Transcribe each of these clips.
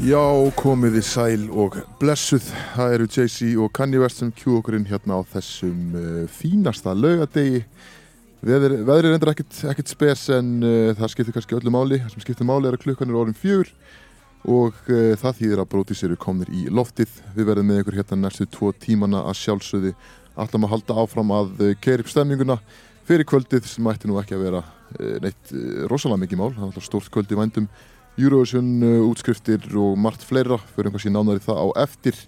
Já, komiði sæl og blessuð. Það eru Jay-Z og Kanye West sem kjú okkur inn hérna á þessum uh, fínasta laugadegi. Veðrið er endur ekkert, spes en uh, það skiptir kannski öllu máli. Það sem skiptir máli er að klukkan er orðin fjögur og uh, það þýðir að brótis eru komnir í loftið. Við verðum með ykkur hérna næstu tvo tímana að sjálfsögði. Alltaf maður halda áfram að keira upp stemninguna fyrir kvöldið sem ætti nú ekki að vera neitt rosalega mikið mál. Það alltaf stórt kvöld í vændum. Eurovision uh, útskriftir og margt fleira. Fyrir einhversi nánari það á eftir.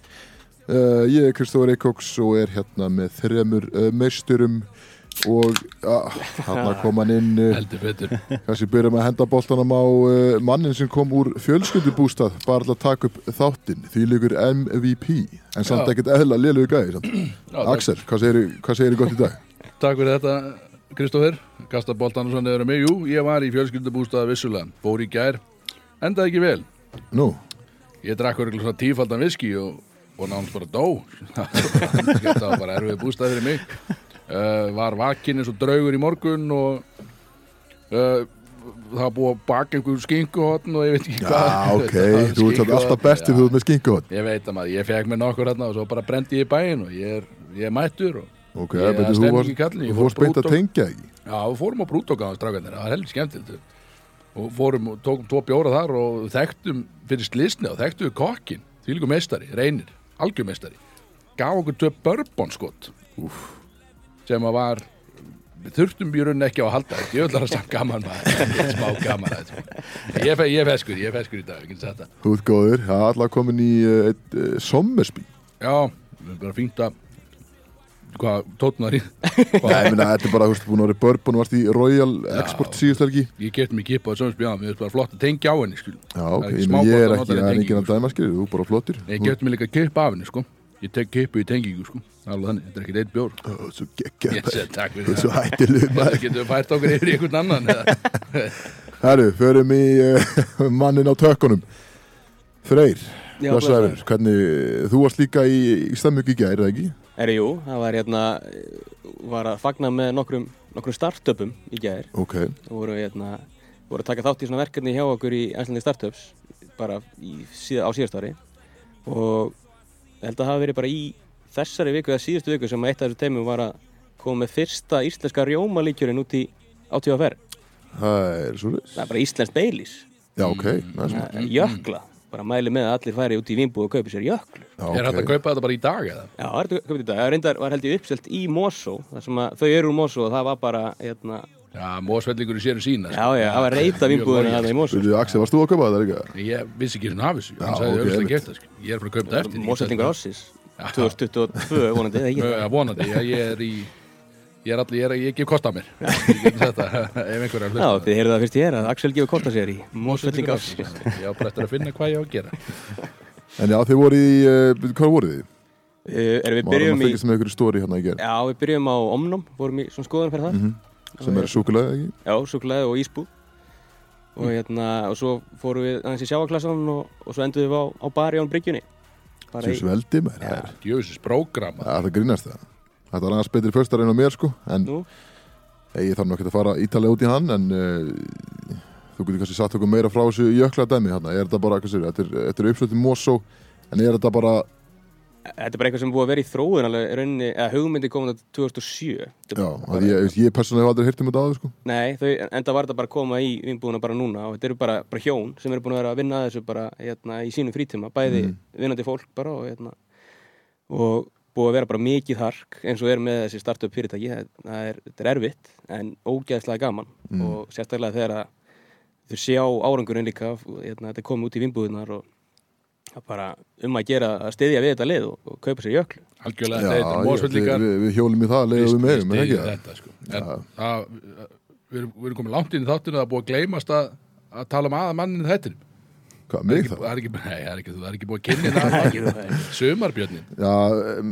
Uh, ég er Kristóður Eikóks og er hérna með þremur uh, meisturum og uh, hérna kom hann inn uh, heldur betur. kannski byrjum að henda boltanum á uh, mannin sem kom úr fjölskyldubústað bara að taka upp þáttinn. Því líkur MVP en samt ekkert eðla liðlegu gæði Axel, hvað segir, segir gott í dag? Takk fyrir þetta Kristófer. Kasta boltan og svona yfir mig. Jú, ég var í fjölskyldubústaða vissulega. Fór í gær Endaði ekki vel. Nú, Ég drakk örgulega svona tífaldan viski og, og nánast bara dó. Þetta var bara erfið bústað fyrir mig. Uh, Var vakinn eins og draugur í morgun og uh, það búið að baka einhver skinkuhotn og ég veit ekki já hvað. ok. Þetta var þú ert alltaf bestið já. þú ert með skinkuhot Ég veit að maður, ég fekk mér nokkur hérna og svo bara brendi ég í bæinn og ég er, ég er mættur og ok, Ég- það stemning varst- í kallinu, ég þú fór fórst beint að tengja ekki Já, við fórum á brútókaðan strákanir, það var heldur skemmtilegt og fórum og tókum tvo bjóra þar og þekktum fyrir slisni og þekktum við kokkin, því líka meistari, reynir, algjörmeistari gaf okkur tvö bourbon skott Úf. sem að var þurftum björun ekki á að halda ég vil að samt gaman maður. Smá gaman að ég er feskur, ég er feskur í dag ég get sagt það. Þú ert góður, það er alltaf komin í uh, eitt uh, sommersby já, við erum bara fínt að hvað, tótnar í Nei, ég meina, þetta er bara, þú veist, búin að vera bourbon varst í Royal Export síðust helgi ég geti mig kipa á þessu spjáðum, við erum bara flott að tengja á henni skil. Já, ok, er ekki ég ég er ekki, það er enginn að dæma, skilur, þú er bara flottir Nei, ég gefti mig líka kipa af henni, sko. Ég tek kipu í tengingu, sko. Alveg þannig, þetta er ekki eitt bjór. Ó, Svo Ég takk þú fyrir ert svo Þetta maður getur við fært okkur yfir í einhvern annan. eða? Herru, förum í uh, mannin á tökkunum Freyr, Já, hvernig, þú varst líka í, í stemmjöku í gær, eða ekki? Er jú, það var hérna, var að fagna með nokkrum, nokkrum startupum í gæðir Ok, og voru hérna, voru að taka þátt í svona verkefni hjá okkur í Æslandi Startups bara í, síða, á síðast ári. Og ég held að það hafi verið bara í þessari viku eða síðustu viku sem eitt af þessu teimum var að koma með fyrsta íslenska rjómalíkjurinn út í átíðaferð. það er svo Það er bara íslenskt beilis, Já, ok, það svo mm. Bara mæli með að allir færi út í Vínbúð og kaupi sér jöklu. Já, Er hægt að kaupa þetta bara í dag, eða? Já, það er þetta köpið í dag. Það reyndar var held ég uppselt í Mosó, þar sem að þau eru úr Mosó og það var bara, hérna, Já, mósvellingur í sérum sína. já, já, það var reyta vínbúðinu þarna í Mosó. Axel, varst þú að kaupa þetta líka? Ég vissi ekki svona hafis. Já, Hann sagði auðvitað geta, sko. Ég er bara að kaupa þetta eftir. Mósellingar ásins, Já. 2022 vonandi. Já, ég er í... Ég er allir, ég, er, ég gef kost af mér. Ég get þetta, ef einhver er að Já, hlusta. þið heyrðu það fyrst ég er að Axel gefur kosta sér í Mósellingar ásins. Ég á bara eftir að finna hvað ég á að gera. En já, þið voru í, uh, hvað voruð þið? Uh, erum við byrjum að í, fylgjast með í stóri hérna í gær já, við byrjum á Omnum, vorum í svona skoðun fyrir það. Mhm. sem er súkulega, ekki? Já, súkulega og ísbúð. Og hérna, og svo fórum við aðeins í sjáaklassan og, og svo enduðum við á, á bari án bryggjunni. Bara Sem í, sveldi, maður, það er grínast það Þetta er aðeins betri föstar en á mér sko En nú, ég þarf nú ekki að fara ítalega út í hann en uh, þú getur kannski satt okkur meira frá þessu jökla dæmi hérna. Er þetta bara, hvað sér, þetta er, er uppslutin Mosó en er þetta bara, þetta er bara eitthvað sem búið að vera í þróun alveg í rauninni, eða hugmyndi komin á 2007. Þetta er já, að ég, ég persónulega hef aldrei heyrt um þetta áður sko. Nei, þau, en það var þetta bara að koma í vinnbúðuna bara núna og þetta eru bara, bara hjón sem eru búin að vera að vinna að þessu bara hérna, í sínum frítíma, bæði Mm. vinnandi fólk bara og, hérna, og búið að vera bara mikið hark eins og er með þessi startup fyrirtæki það það er, þetta er erfitt en ógæðslega gaman Mm. og sérstaklega þegar að þau sjá árangurinn líka hérna, þetta komið út í vinnbúðunar og það er bara um að gera að styðja við þetta lið og, og kaupa sér jöklu Algjörlega, Já, þetta er við, við, hjólum í það leiðum við það? þetta sko. en það, við, erum, við erum komið langt inn í þáttinu það er búið að gleymast að, að tala um aða mannin þettinum Hvað, það er mig ekki, það? það er ekki, nei, það er ekki, það er ekki búið að kynna það. Sumarbjörnin. Já,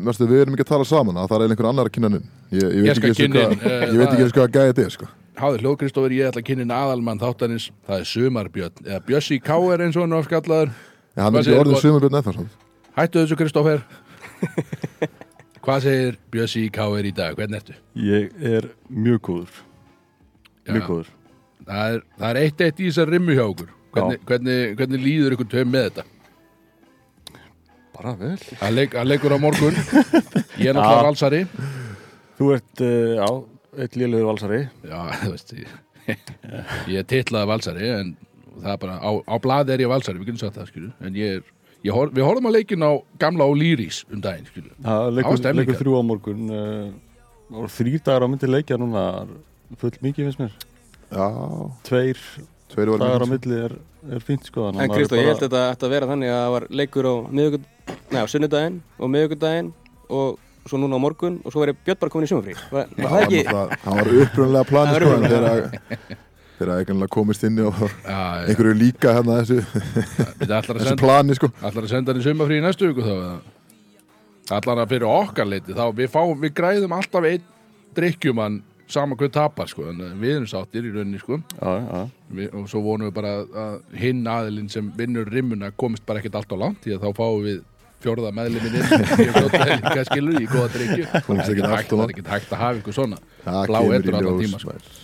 mérstu, við erum ekki að tala saman að það er einhver annar að kynna hann ég, ég, Ég veit ekki eins og kynna hvað- inn, eh, ég veit ekki það- eins og hvað gæði þetta er sko. Háði hljóðkristofur, ég ætla að kynna aðalmann þáttanins það er sumarbjörn, eða Bjössi K er eins og hann ofskallaður En hann er ekki gott? sumarbjörn eða það Hættu þessu Kristoffer Hvað segir Bjössi K er í dag, hvernig ertu? Ég er mjög góður. Mjög Já. góður. Það er, það er eitt eitt í þessar rimmu hjá okkur hvernig, hvernig, hvernig líður ykkur tveim með þetta? Bara vel. Hann leik, leikur á morgun. Ég er náttúrulega valsari. Þú ert, uh, já, eitt lélugur valsari. Já, þú veist ég, ég er titlaði valsari en það er bara, á, á blaði er ég valsari við getum sagt það, skilju en ég er, ég hor, við horfum að leikin á gamla Ólýris um daginn, skilju Það leikur, þrjú á morgun uh, og þrý dagar á myndi leikja núna full mikið finnst mér. Já, Tveir dagar á milli er, er fínt sko að En maður er Kristó, ég bara- held þetta ætti að vera þannig að það var leikur á miðugud, neða, sunnudaginn og miðugudaginn og svo núna á morgun og svo verið Björn bara komin í sumafrí. Það það ekki? var upprunlega planið Það sko, en þegar eiginlega komist inn og Já, já, einhverju líka hérna þessu, að plani sko ætlar að senda hann í sumafrí í næstu viku þá eða? Ætlar að fyrir okkar leiti þá við, fáum, við græðum alltaf einn drikkjumann sama hvað tapar, sko að við erum sáttir í rauninni, sko. Já, já, við, og svo vonum við bara að- að hinn aðilinn sem vinnur rimmuna komist bara ekkert allt á langt því að þá fáum við fjórða meðliminn inn. Fljótlega líka skilur í góða drikju það er ekkert hægt, er að hafa ykkur svona Blá í allan ljós, tíma, sko. maður.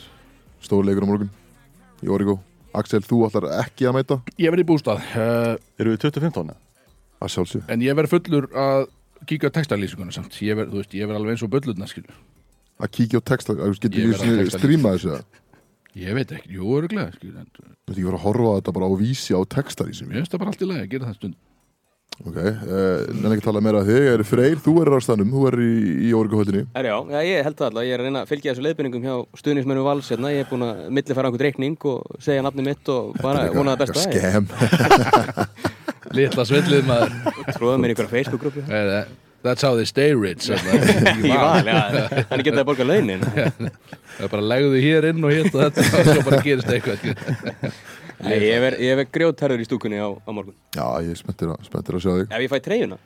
Stórleikur á morgun. Í Origo Axel, þú ætlar ekki að mæta? Ég verði í bústað. Uh, Eru við 2015? að sjálfsög en ég verði fullur að kíka á textalýsinguna samt. Ég verð, þú veist, ég verð alveg eins og böllurna skilur að kíkja á texta, getur Ég ekki verð að svona texta stríma þessu eða? ég veit ekki, jú, öruglega en Þú ert ekki fara að horfa á þetta bara á vísi á textar í sem mér finnst það bara allt í lagi að gera það stund Ok, uh, nefnir ekki tala meira að þig er Freyr, þú er á stannum, þú er í, í Er já, ég held það alltaf. Ég er að reyna að fylgja þessu leiðbyrningum hjá stuðnismennu Vals hérna. Ég er búin að millifæra einhvern reikning og segja nafni mitt og bara vona það besta. Ég Skem litla svillið maður tróða mér í einhverja Facebook-grúpu. That's how they stay rich Í val, já. Hann geta að borga launin. það er bara legðu hér inn og hitt og þetta og svo bara gerist eitthvað. Nei, ég er, ég er grjótherður í stúkunni á, á morgun. Já, ég er spenntur að, að sjá þig Ef ég fæ treyjuna.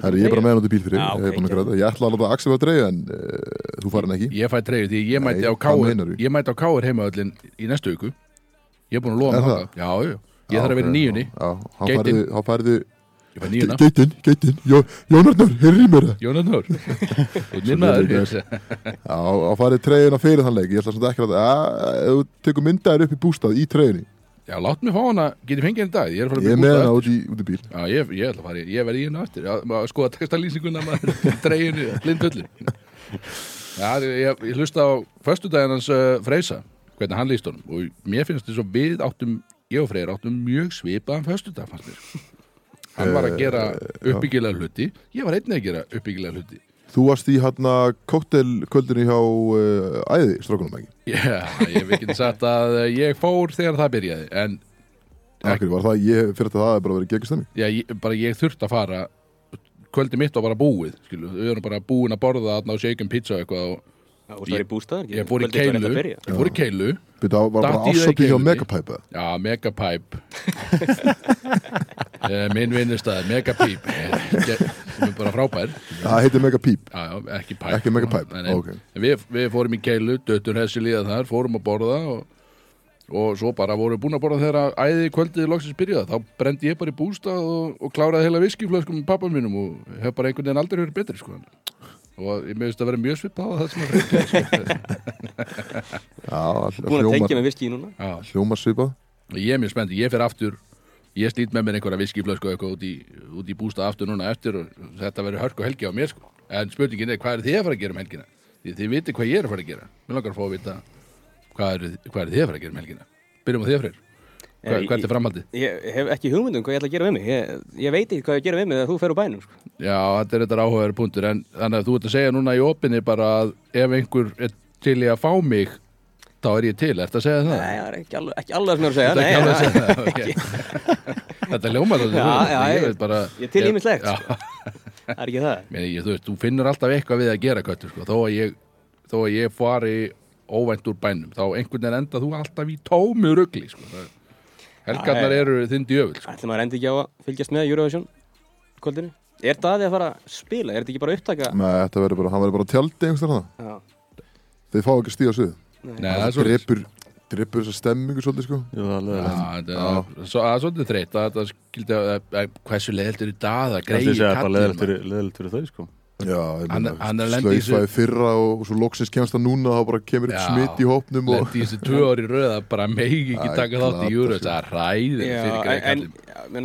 Herri, ég er bara með hann út í bíl fyrir Já, ég, ok, er búinn að ok. græða. ég ætla að láta Axel að dreigja en uh, þú farin ekki Ég fæ treyju því ég mæti Nei, á káir? Ég mæti á káir heimaöllin í næstu viku Ég er búin að lofa það? Já, já, ég þarf að vera í nýjunni þá færðu Ég fæ nýjuna Geitin, geitin, Jó- Jónarnar, heyrðu í mér. Það Þú minn Svo maður Já, þá færðu treyjuna fyrir þann leik. Ég ætla svona ekki að að þú tekur myndaðir upp í bústað í treyjunni. Já, lát mig fá hana, get ég fengið henni í dag? Ég er að fara Ég er að með bústa hana út í, út í bíl. Já, ég, ég ætla að fara, í- ég verði í henni Já, maður skoða textalýsinguna maður. Treyjunni, blindhullin Já, ég, ég hlusta á Föstudaginn hans uh, Freysa Hvernig hann líst honum. Og mér finnst þess að við áttum Ég og Freyr áttum mjög svipaðan föstudag fannst mér Hann var að gera uppbyggilega hluti. Ég var einnig að gera uppbyggilega hluti. Þú varst í hérna kóktelkvöldinu hjá uh, Æði, strákunum ekki? Já, ég hef ekki sagt að ég fór þegar það byrjaði En Akkur var það, ég fyrir þetta það er bara verið geggjastemming. Já, ég, bara ég þurfti að fara Kvöldi mitt var bara búið skilu. Við erum bara búin að borða þarna og shaken pizza og eitthvað og og það er í bústað. Ég fór í keilu Ég fór í keilu Þetta var bara það ásótti hjá eða? Já, Megapipe Eh, Minn vinnustæð, Megapíp sem er bara frábær Það heitir Megapipe, Já, já, ekki pipe ekki Megapipe Nei, nei. Ok. En við, við fórum í keilu, döttur hessi líða þar fórum að borða og, og svo bara vorum við búin að borða þegar æði kvöldið loksins byrjaði, þá brendi ég bara í bústað og, og kláraði heila viskiflöskum með pappan mínum og hef bara einhvern veginn aldrei verið betri sko. Og ég meðist að vera mjög svipað á það sem að reyndi sko. Búin að tengja með viski í núna. Já, hljómar svipað og ég er mjög spennt, ég fer aftur ég slít með mér einhverja viskiflösku út í, út í bústað aftur núna eftir og þetta verður hörku helgi á mér sko. en spurningin er hvað er þið að fara að gera um helgina því þið viti hvað ég er að fara að gera mér langar að fá að vita hvað er, hvað er þið að fara að gera um helgina byrjum á þið freyr Hva, Ég- hvert er framhaldið? Ég hef ekki hugmyndum hvað ég ætla að gera við mig. Ég, ég veit ekki hvað ég gera við mig þegar þú fer úr bænum. Sko. Já, þetta er þetta áhugaður punktur en þannig að þú ert að segja núna í opinni bara að ef einhver er til í að fá mig þá er ég til, ert að segja það? Nei, það er ekki alveg, ekki alveg sem ég er að segja. Þetta er ekki alveg að segja það, ok. Þetta þetta Já, já, ég ég- ég er til ýmislegt, Já, það er ekki það. Meni, ég, þú veist, þú finnur alltaf eitthvað við að gera köttur sko. þó, að ég, þó að ég fari óvænt úr bænum, þá einhvern veginn enda þú alltaf í tómu rugli sko. Það- helgarnar eru þinn djöful sko. Ætli maður endi ekki á að fylgjast með Eurovision kvöldinu? Er Daði að fara að spila? Er þetta ekki bara upptaka? Nei, þetta verður bara, hann verður bara á tjaldi einhvers Já. Þeir fá ekki að stíða svið Nei, það er Það svo drepur, drepur þessa stemmingu svolítið sko það er Já, leðilegt. þetta svo- það svolítið þreytt að að, að hversu leðilt eru í dag að að að það leðilegt fyrir þau sko Slaufaði fyrra og, svo loksins kemst það núna þá bara kemur upp smitt í hópnum og lendi þessi tvö ári röða bara megi ekki taka þátt í júru það er fyrir en,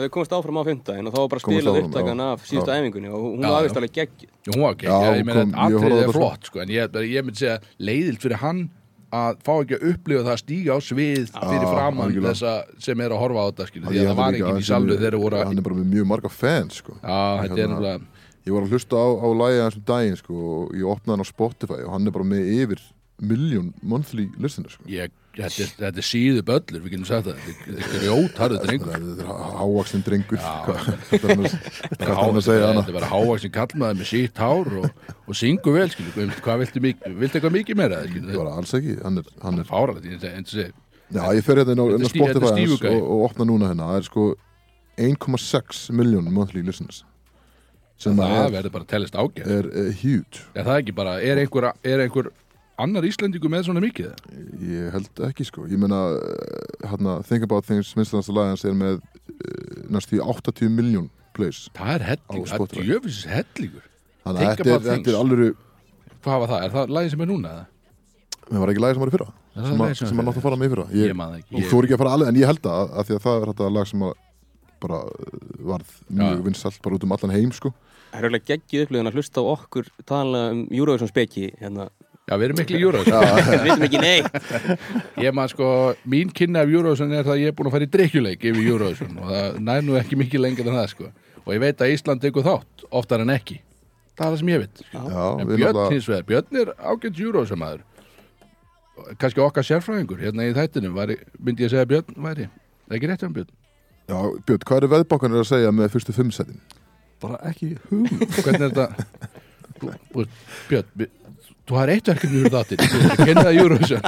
þau komast áfram á fimmtudaginn og þá var bara áfram, upptakan af síðustu æfingunni og hún var já. vist alveg gegn Jú, hún var ekki, Já, ég meina þetta er flott sko, en ég, ég myndi segja leiðilt fyrir hann að fá ekki að upplifa það að stíga á svið fyrir framann þessa sem er að horfa á þetta því að það var að í er- þegar voru að þetta Ég var að hlusta á, á lagi hans um daginn sko, og ég opnaði hann á Spotify og hann er bara með yfir miljón monthly listener sko. ég, þetta, er, þetta er síðu böllur, við getum sagt það. Þetta er grjótarðu drengur Þetta er hávaksin drengur. Er að- Þetta er hann að segja hana er bara hávaksin kallmaður með sítt hár og, og syngu vel, skilur, hvað, viltu, mikið, viltu eitthvað mikið meira, Ég var alls ekki, hann er, hann er fáralegt, ég segi, en þessi, Já, ég fer hérna inn á, Þetta þetta Spotify og, og opna núna hérna. Það er sko 1,6 miljón monthly listeners sem það er, verður bara að tellast ágæð er, er huge. Er það ekki bara, er einhver, er einhver annar Íslendingu með svona mikið? Ég held ekki sko. Ég meina, hérna, Think About Things minnstanasta lagans er með uh, næstu í 80 miljón plays það er hellingur, það er djöfisins hellingur. Þannig að þetta er, er alveg hvað var það, er það lagið sem er núna? Það var ekki lagi sem var í fyrra Er það sem, lagið að, sem var sem að í nátt að fara með í fyrra. Ég Ég, það ég, þú er ekki að fara alveg En ég held að, að því að það er þetta lag sem að bara uh, varð mjög vinsalt bara út um allan heim sko. Það er auðvitað geggið upplifun að hlusta á okkur tala um Eurovision speki hérna. já, við erum miklu júrós Við veitum ekki neitt. Ég man sko, mín kynna af júrósun er það að ég er búin að fara í drikkjuleik yfir júrósun og það nær nú ekki mikið lengur en það sko. Og ég veit að Ísland tekur þátt oftar en ekki. Það er það sem ég veit Já, en við Björn náttúrulega hins vegar, Björn er ágænt júrósamaður kannski okkar sérfræðingur hérna í þættinum væri, myndi ég segja Björn væri. Það er ekki rétt um Björn Já, Björn, hvað eru veðbókanir að segja með fyrstu fimm setin? Bara ekki hugum hvernig er þetta? Björn, þú har eitt verkefni fyrir þáttir þú ættir að kynna það Eurovision.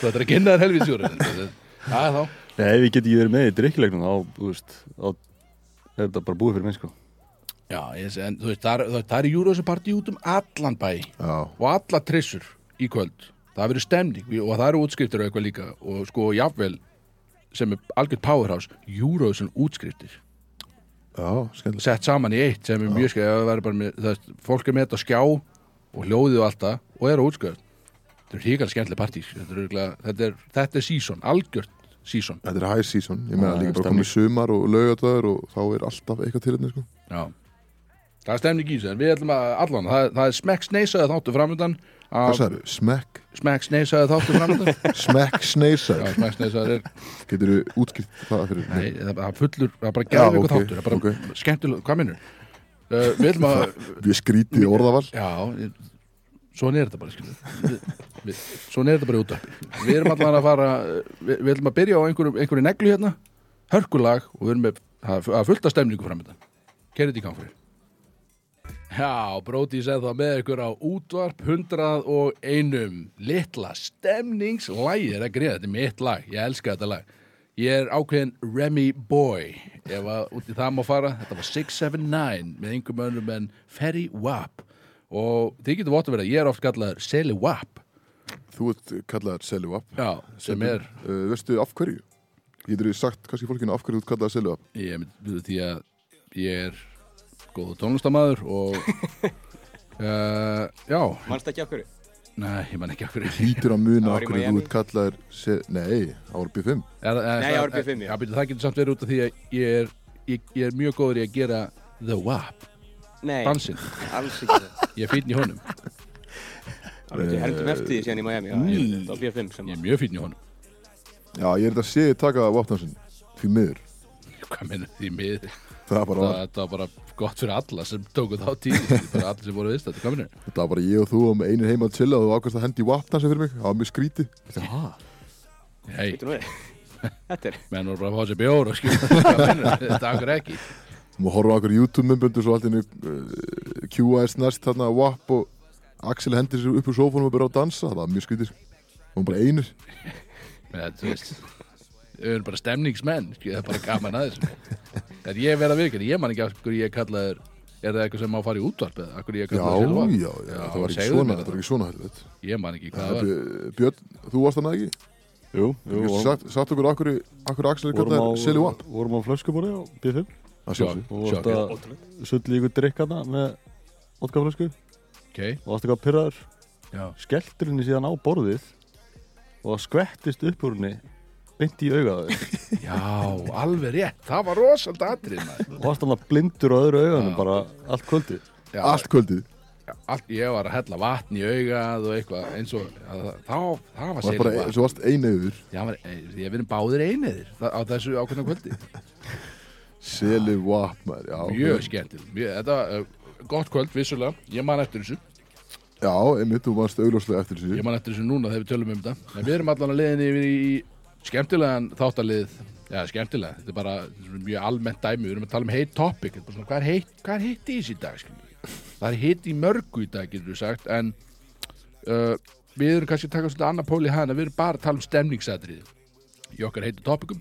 Þú ættir að kynna það Eurovision það er þá. Nei, ef ég get ekki verið með í drikkjuleiknum þá, þú veist, þá er þetta bara búið fyrir mig, sko. Já, ég en þú veist, það er, það það er partí út um allan bæ Já, og alla trissur í kvöld. Það verður stemning og það eru útskriftir og eitthvað líka og sko jafnvel sem er algjörð powerhouse Eurovision útskriftir. Já, skemmtilegt. Sett saman í eitt sem er mjög skemmt fólk er með þetta á skjá og hljóðið og alltaf og er á útskrift þetta er híkala skemmtileg partí þetta er, örugglega- þetta er, þetta er season, algjört season. Þetta er high season, ég meina Já, líka bara komið sumar og laugardöður og þá er alltaf eitthvað til hérna sko. Já. það er stemning í þessu en við ætlum að allan, það, það er smekk sneisaði þáttu framöndan Hvað af, sagði, smekk, smekk sneisaði þáttu framöndan smekk sneisa Já, smekk sneisaði er Getur þú útskipt það fyrir Nei, það er fullur, það er bara eitthvað ok, þáttur, það er bara ok. skemmtileg, hvað minnur? Uh, við ætlum að, Við skrítið orðaval já, svona er þetta bara, skilur svona er þetta bara í útvarpi. Við erum allan að fara, við, við ætlum að byrja á einhverju, einhverju neglu hérna, hörkulag og við erum með, það er- það er fullt af stemningu framöndan. Kerið í gang fyrir. Já, Bróti segð það með ykkur á útvarp 101 litla stemningslægi, það er að greiða, þetta er mitt lag, ég elska þetta lag. Ég er ákveðin Remy Boy, ef að út í það má fara, þetta var 679 með einhverjum önnum en Ferry Wap og þið getur vott að vera, ég er oft kallaður Seli Wap, Þú ert kallaðar Seljuap já, sem er, uh, Veistu af hverju? Getur þú sagt kannski fólkinu af hverju þú ert kallaðar Seljuap? ég mynd því að ég er góðu tónlistamæður og uh, já, Manst ekki af hverju? nei, ég man ekki okkur Hýtur að muna af í kallaðar Se Nei, það var B5 Er, er, Nei, ég var upp í fimm, já. já. byrju, það getur samt verið út af því að ég er, ég, ég er mjög góður í að gera The WAP, Nei, dansinn. alls ekki. Það ég er fínn í honum, Við heldum eftir því síðan í Miami já, ég- Það var B5 sem ég er mjög fínn í honum. Já, ég er þetta að sé taka Vapnarsson Því miður. Hvað minnur því miður Það var bara, það, var bara gott fyrir alla sem tóku þá tíð bara allir sem voru viðst þetta, hvað minnur þetta var bara ég og þú og með einir heima að chilla og þú ákvæmst að hendi Vapnarsen fyrir mig. Það var mjög skrítið. Hei. Þetta er menn voru bara að fá sér bjór og skilja. Þetta akkur ekki? Og horfa á einhver YouTube-mymbundu svo allt innu uh, QIS næst þarna WAP og Axel hendir sér upp úr sófónum og byrja að dansa. Það var mjög skrítið. Og hún bara einir. Þú veist, við erum bara stemningsmenn það er bara gaman að þessu. En ég verða virkir, ég man ekki af hverju ég kallaður er það eitthvað sem má fara í útvarp eða af hverju ég Já, kallaður já, Silva? já, Já, það var ekki svona það. var ekki svona helvit. Ég man ekki hvað það var Björn, þú varst þannig ekki? Jú, Þú jú sagt okkur okkur, okkur Axel er vorum, kallaðar Silly á, WAP vorum á flöskubóri á B5 Það sjálfsög og varst að sulli ykkur drikkana með vodkaflösku. Og varst eitthvað pyrraður já, skelltur henni síðan á borðið og skvettist upp úr henni beint í augaðu já, alveg rétt. Það var rosald atrið maður. Og varst hann blindur á öðru auganum Já. bara allt kvöldið. Já, Allt kvöldið. Allt, ég var að hella vatn í augað og eitthvað eins og að, þá, það var Var sérlega bara, svo varst einauður Já, var, ég verið báðir einiðir á þessu ákveðna kvöldi. Seli Wap maður Já, Mjög skemmtil mjög, Þetta var uh, gott kvöld, vissulega. Ég man eftir þessu. Já, einmitt, þú varst augljóslega eftir þessu. Ég man eftir þessu núna þegar við tölum um þetta. En við erum allan að leiðin yfir í skemmtilegan þáttalið Já, skemmtilega, þetta er bara mjög almennt dæmi Við erum að tala um heit topic svona, Hvað er heitt, hvað er heitt í þessi dag? Það er heitt í mörgu í dag, getur við sagt En uh, við erum kannski að taka svona annar pól í hana Við erum bara að tala um stemningsatrið Í okkar heitu topicum.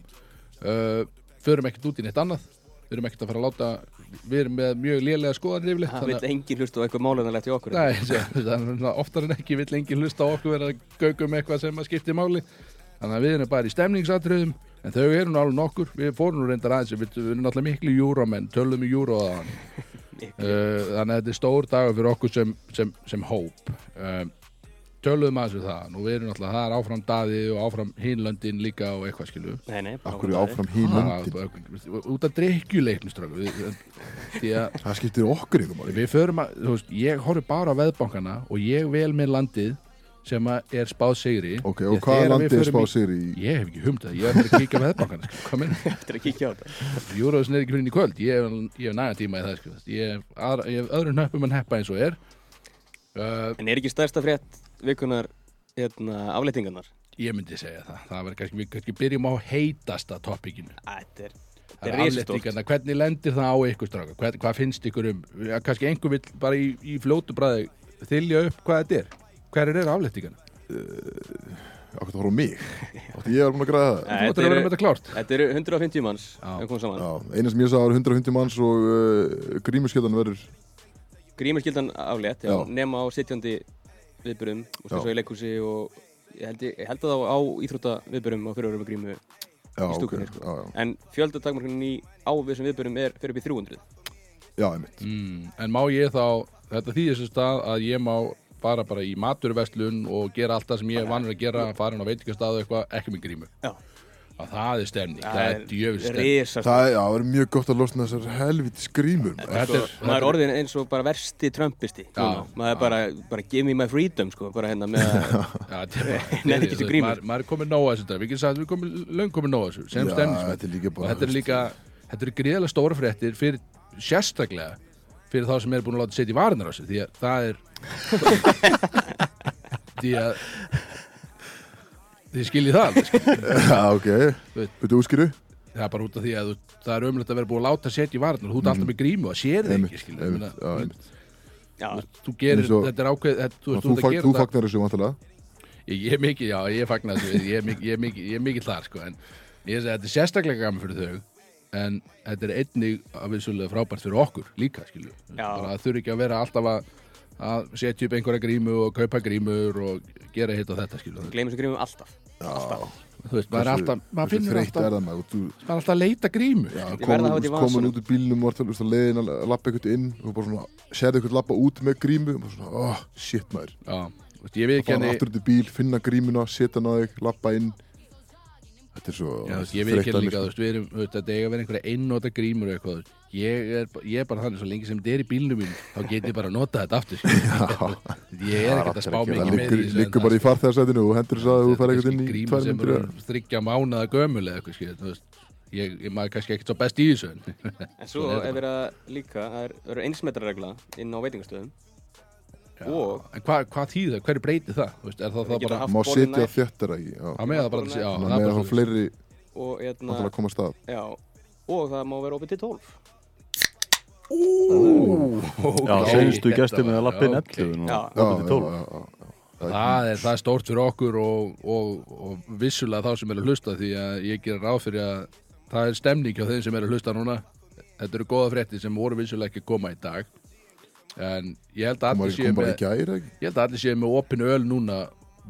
Uh, Förum ekkert út í neitt annað Við erum ekkert að fara að láta Við erum með mjög lélega skoðanir yfirleitt Það vil engin hlusta á eitthvað málunarlegt í okkur Nei, oftar en ekki vill enginn hlusta á okkur vera að gauka um eitthvað sem að skipti máli þannig að við erum bara í stemningsatriðum en þau eru nú alveg nokkur. Við fórum nú reyndar aðeins við, við erum náttúrulega miklu júrómenn tölum í júró aðan uh, þannig að þetta er stór dagur fyrir okkur sem, sem, sem hóp. Uh, tölum aðeins við það. Nú við erum náttúrulega, það er áfram daði og áfram hinlöndin líka og eitthvað skilu Nei, nei, bara Akkur er áfram hín löndin? Það- út af að Það skiptir okkur ykkur Við förum að, þú veist, ég horfi bara á veðbankana og ég vel með landið sem er spáð sigri Ok, Því og að hvaða þegar við landi er spáð í- sér í Ég hef ekki humtað, ég hef bara að kíkja á veðbankana sko. Hvað minn? Eftir að kíkja á þetta Júróðsson er ekki fyrir inn í kvöld Ég hef, ég hef næga tíma í það sko. ég, hef aðra, ég hef öðru nöppum en heppa eins og er uh, En er ekki stærsta frétt vikunar hérna, afleitingarnar? Ég myndi segja það Það verður kannski, við kannski byrjum á heitasta toppikinu Þetta er, Það er er hvernig lendir það á ykkur stráka? Hvað, hvað finnst ykkur um? Kannski einhver vill bara í, í fljótu bræði þylja upp hvað þetta er. Hverir eru afléttingarnar? Akkur það voru á mig. Ég var búin að græða það? Þú þetta ættir að vera með þetta klárt. Þetta eru 150 manns Já. sem sem ég sagði var 150 manns og uh, grímuskjöldan verður Grímarskildan aflétt, nema á sitjandi viðbyrjum og svo í leikhúsi og ég held, ég, held að það á íþrótta viðbyrjum á fyrirverðum með grímu Já, Í stúkunni, ok, sko. en fjöldatakmarkunin í ávissum viðbyrjum er fyrir upp í 300 já, einmitt. Mm, en má ég þá, þetta þýðir þessu stað að ég má fara bara í maturverslun og gera allt það sem ég er vanur að gera, fara inn á veitingastað og eitthvað, ekki með grímu. Já. Að það er stemning, það er djöfis stemning. Það er, já, er mjög gott að losna þessar maður. Þetta er, maður er orðin eins og bara versti núna. maður er bara, bara give me my freedom sko, bara hérna með er bara- þessi grímur. Maður maður er komið nóg að þessu við getum sagt að við komum löng komið nóg að þessu, sem þetta er líka og bara þetta er líka, þetta eru gríðarlega stóra fréttir fyrir, sérstaklega fyrir þá sem eru búin að láta setja í varnar á sig því að það er því að þið skiljið það alveg, sko. Já, ok, Veit. veitu útskýru það er bara út af því að þú, það er ömulegt að vera búin að láta setja í varnar þú ert alltaf með grímu og sér þið ekki skilur, Mhm. einmitt, já, Ég meina, einmitt. já, þú gerir, Eins og- þetta er ákveð þetta, þú, veist, Þú, þú, fag, þú, þú þú fagnar þessu vantilega ég, ég er mikið, já, ég fagnar þessu ég er mikið, ég er mikið, ég er mikið þar sko, en ég segi að þetta er sérstaklega gaman fyrir þau en þetta er einnig að vissulega frábært fyrir okkur líka skilju, það þurfi ekki að vera alltaf að að setja upp einhverja grímu og kaupa grímur og gera hitt og þetta skilju, gleymum sem grímum alltaf. Já, þú veist, maður er alltaf maður finnur alltaf, er það maður? Er alltaf að leita grímu. Já, komin, í komin út úr bílnum og að leiðin að lappa eitthvað inn og bara svona, sérðu eitthvað lappa út með grímu og bara svona, oh, shit maður. Já, veist, ekki fara aftur út í bíl, finna grímuna, setja þig lappa inn Þetta er svo Já, veist, ég veit ekki líka, mér, þú veist, við erum, þú veist, þetta eiga að vera einhverja einnota grímur og eitthvað, ég er, ég er bara þannig, svo lengi sem þetta er í bílnum mín, þá get ég bara að nota þetta aftur, skilur. ég er ekkert að spá sko. mikið Það. með liggur, þessu, liggur en bara í það- farþegarsætinu og hendur þess að þú fær er eitthvað inn í tvær myndir þryggja mánaða gömul eða eitthvað, þú veist, ég, ég maður kannski ekkert svo best í þessu, en en svo er er verið að líka það er- það eru einsmetrarregla inn á veitingastöðum Og- En hvað hva þýðir það? Hverju breytir það? Veist, er það, Það það bara Má setja nær. þéttara í að með það það að er með bara þá fleiri og, hérna, náttúrulega að koma að stað já, og það má vera opið til 12 Já, Ok, senstu gestur með að lappa inn ok. 11 nú, Já. Já, opið til 12 já, já, já. Það er, það er stórt fyrir okkur og, og, og vissulega þá sem er að hlusta því að ég gerir ráð fyrir að það er stemning hjá þeim sem er að hlusta núna Þetta eru góða fréttir sem voru vissulega ekki að koma í dag en ég held að allir séu með gæri ekki? Ég held að allir séu með opin öl núna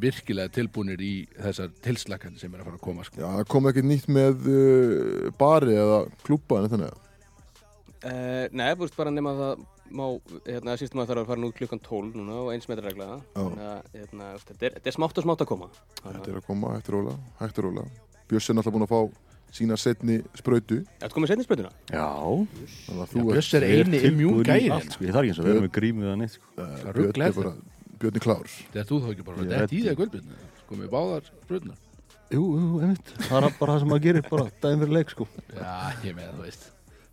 virkilega tilbúinir í þessar tilslakandi sem er að fara að koma sko. Já, það kom ekkert nýtt með uh, bari eða klúpa en þannig uh, Nei, þú veist bara nema það má, hérna, sístum að það þarf að fara nút klukkan 12 núna og eins metra regla. Þannig að, hérna, þetta er, þetta smátt og smátt að koma. Þetta er að koma hægt og rólega, hægt og rólega. Bjössi er náttúrulega búin að fá sína setni sprautu, Ertu komið setni spröðuna? Já, Bjöss er eini í gæri allt, sko. Ég þarf ekki eins og vera með grímið að neitt sko. uh, Það Björn er bara, Björn klár. Þetta er þú þá ekki bara, þetta er að guldbyrna Sko með báðar sprutnar Jú, jú, einmitt. Það er bara það sem maður gerir bara daginn fyrir leik sko. Já, ég með þú veist.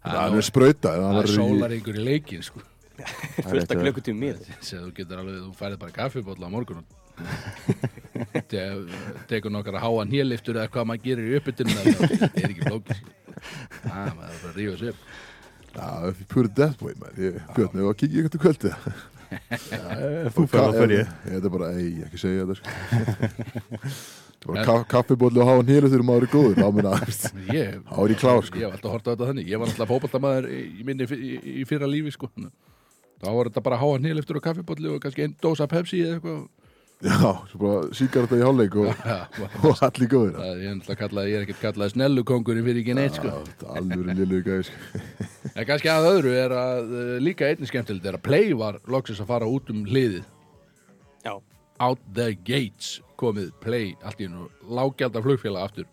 Það er sprauta, en Það það er verður í, sólaringur í leikin sko. Fullt að klukkutíum mér Segðu þú getur alveg, þú færið bara kaffibólla á morgun og tekur nokkar að háa nýliftur eða hvað maður gerir í uppbytun það er ekki flókið sko. Það er bara að rífa if you put it that way, man. Ég, Björn, ef að kíkja ykkur til kvöldið. Ef þú fer að fer ég Þetta er bara, ei, ekki segja þetta, sko. Þetta er bara ka kaffibólli og hafa nýlu þegar maður er góður, Ég, þá er ég klár, sko. alltaf hortað þetta þannig Ég var alltaf fótballtamaður í, í minni í, í fyrra lífi sko Þá var þetta bara að háa nýliftur og kaffibólli og kannski einn dósa Pepsi eða eitthvað Já, svo bara síkarta í hálfleik og, og allir góður. það, ég, er kallaði, ég er ekkert kallaði snellukongurinn fyrir ekki neitt sko. Þetta er alveg liðlu gæði, sko. En kannski að öðru er að uh, líka einnig skemmtilegt er að Play var loksins að fara út um hliðið. Já, Out the gates komið Play allt í hennu lágjaldar flugfélag aftur.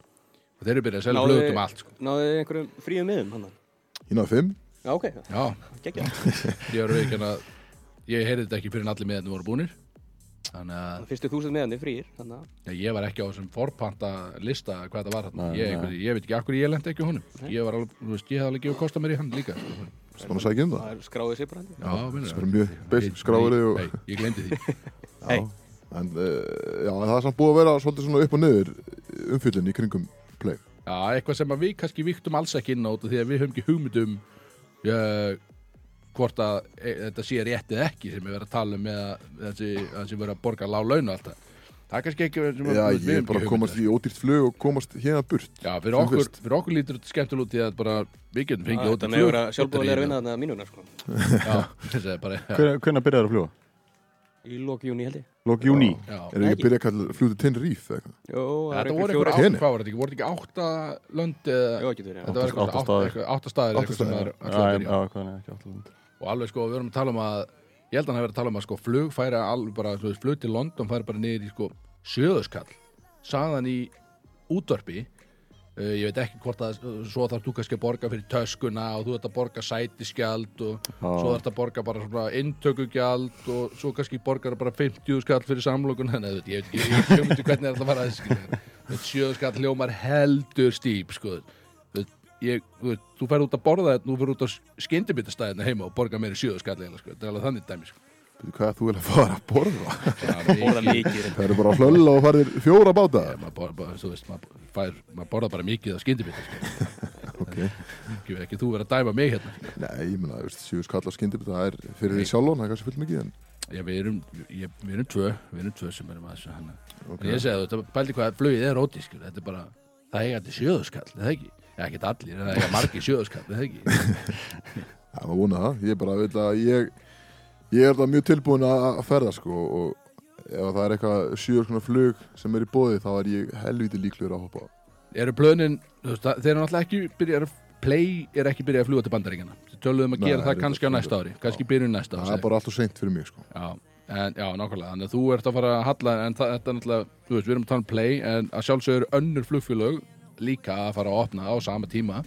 Og þeir eru byrjað að selja Náðu- flug út um allt sko. náðu þið einhverjum fríum miðum hann Ég náðu fimm. Já, ok, Já, geggja ég að ég heyrði þetta ekki fyrir en allir meðan voru búnir þannig að Fyrstu þúsund Þannig að ja, ég var ekki á þessum forpanta lista hvað það var þarna ég, ég veit ekki akkur ég lendi ekki honum ég var alveg, þú veist, ég hafði alveg gefið kosta mér í hann líka. Svona að sækja um það. það er skráðið sér bara er skráður og... Nei, ég glemdi því Já, en, uh, já, það er samt búið að vera svolítið svona upp og niður umfyllin í kringum play. Já, eitthvað sem við kannski viktum alls ekki inn á því að við höfum ekki hugmyndum uh, hvort að e, þetta sé rétt eða ekki sem við verðum að tala um með að þessi, að þessi verður að borga lág laun og allt það. Það er kannski ekki sem að Já, við ég er bara að komast í ódýrt flug og komast hérna burt. Já, fyrir sem okkur, fyrir okkur lítur þetta skemmtul út í að bara við getum fengið Þetta með að vera sjálfbúðlega að vinna þarna mínuna sko er Hvenær hvenær byrjaður að fljúa? Í loki júni held ég Lók júni já. Er ekki að byrja að flugðu Tenerife eða eitthvað? Jó, það Þetta er voru þetta ekki? Voru þetta ekki átta lönd eða Þetta var eitthvað Átta átta staðir. átta staðir Er er og alveg sko, við erum að tala um að ég held að hann hefur verið að tala um að sko flug færi alveg bara, þú veist, flug til London færi bara niður í sko sjöðuskall saðan í útvarpi. Uh, ég veit ekki hvort að uh, svo þarf þú kannski að borga fyrir töskuna og þú ert að borga sætiskjald og svo þarf að borga bara svona inntökugjald og svo kannski borgar bara 50 skall fyrir samlokun þannig að ég veit ekki, hvernig er þetta að fara að sjöðuskall hljómar heldur stýp sko ég, þú, fær út að borða þetta, þú fer út á skyndibitastæðina heima og borga meiri sjöðu skall sko, þetta er alveg þannig dæmi sko. Hvað þú vil að fara að borða? Það eru bara að hlölla og farir fjóra báta. Ja, maður, borða, veist, maður, fær, maður borða bara mikið á skyndibita sko. Ok. ekki, ekki þú verið að dæma mig hérna sko. Nei, ég veist, sjú skall á skyndibit, það er fyrir því sjálfan, það er kannski fullt mikið, en Já, við erum, ég, við erum tvö við erum tvö sem erum að þessu hana. ok. en ég segi þú, þetta pældi hvað flugið er ótískur þetta er bara, það eiga þetta sjöðu skall eða ekki, já ekki allir, það eiga margir sjöðu skall eða ekki, Það var vonað það, ég bara vil að ég, ég er það mjög tilbúin að ferða, sko, og ef það er eitthvað sjúur svona flug sem er í bóði, þá er ég helviti líklegur að hoppa. Eru plönin þú veist, það- þeir eru náttúrulega ekki byrja play er ekki byrjað að fljúa til bandaríkjana þeir töluðum að Nei, gera það kannski á er- næsta ári kannski byrjun næsta Það ári er bara alltaf seint fyrir mig, sko. Já, en, já, nákvæmlega, þannig að þú ert að fara að halla en það, þetta er náttúrulega, þú veist, við erum að tala um play en að sjálfsögur önnur flugfélög líka að fara að opna á sama tíma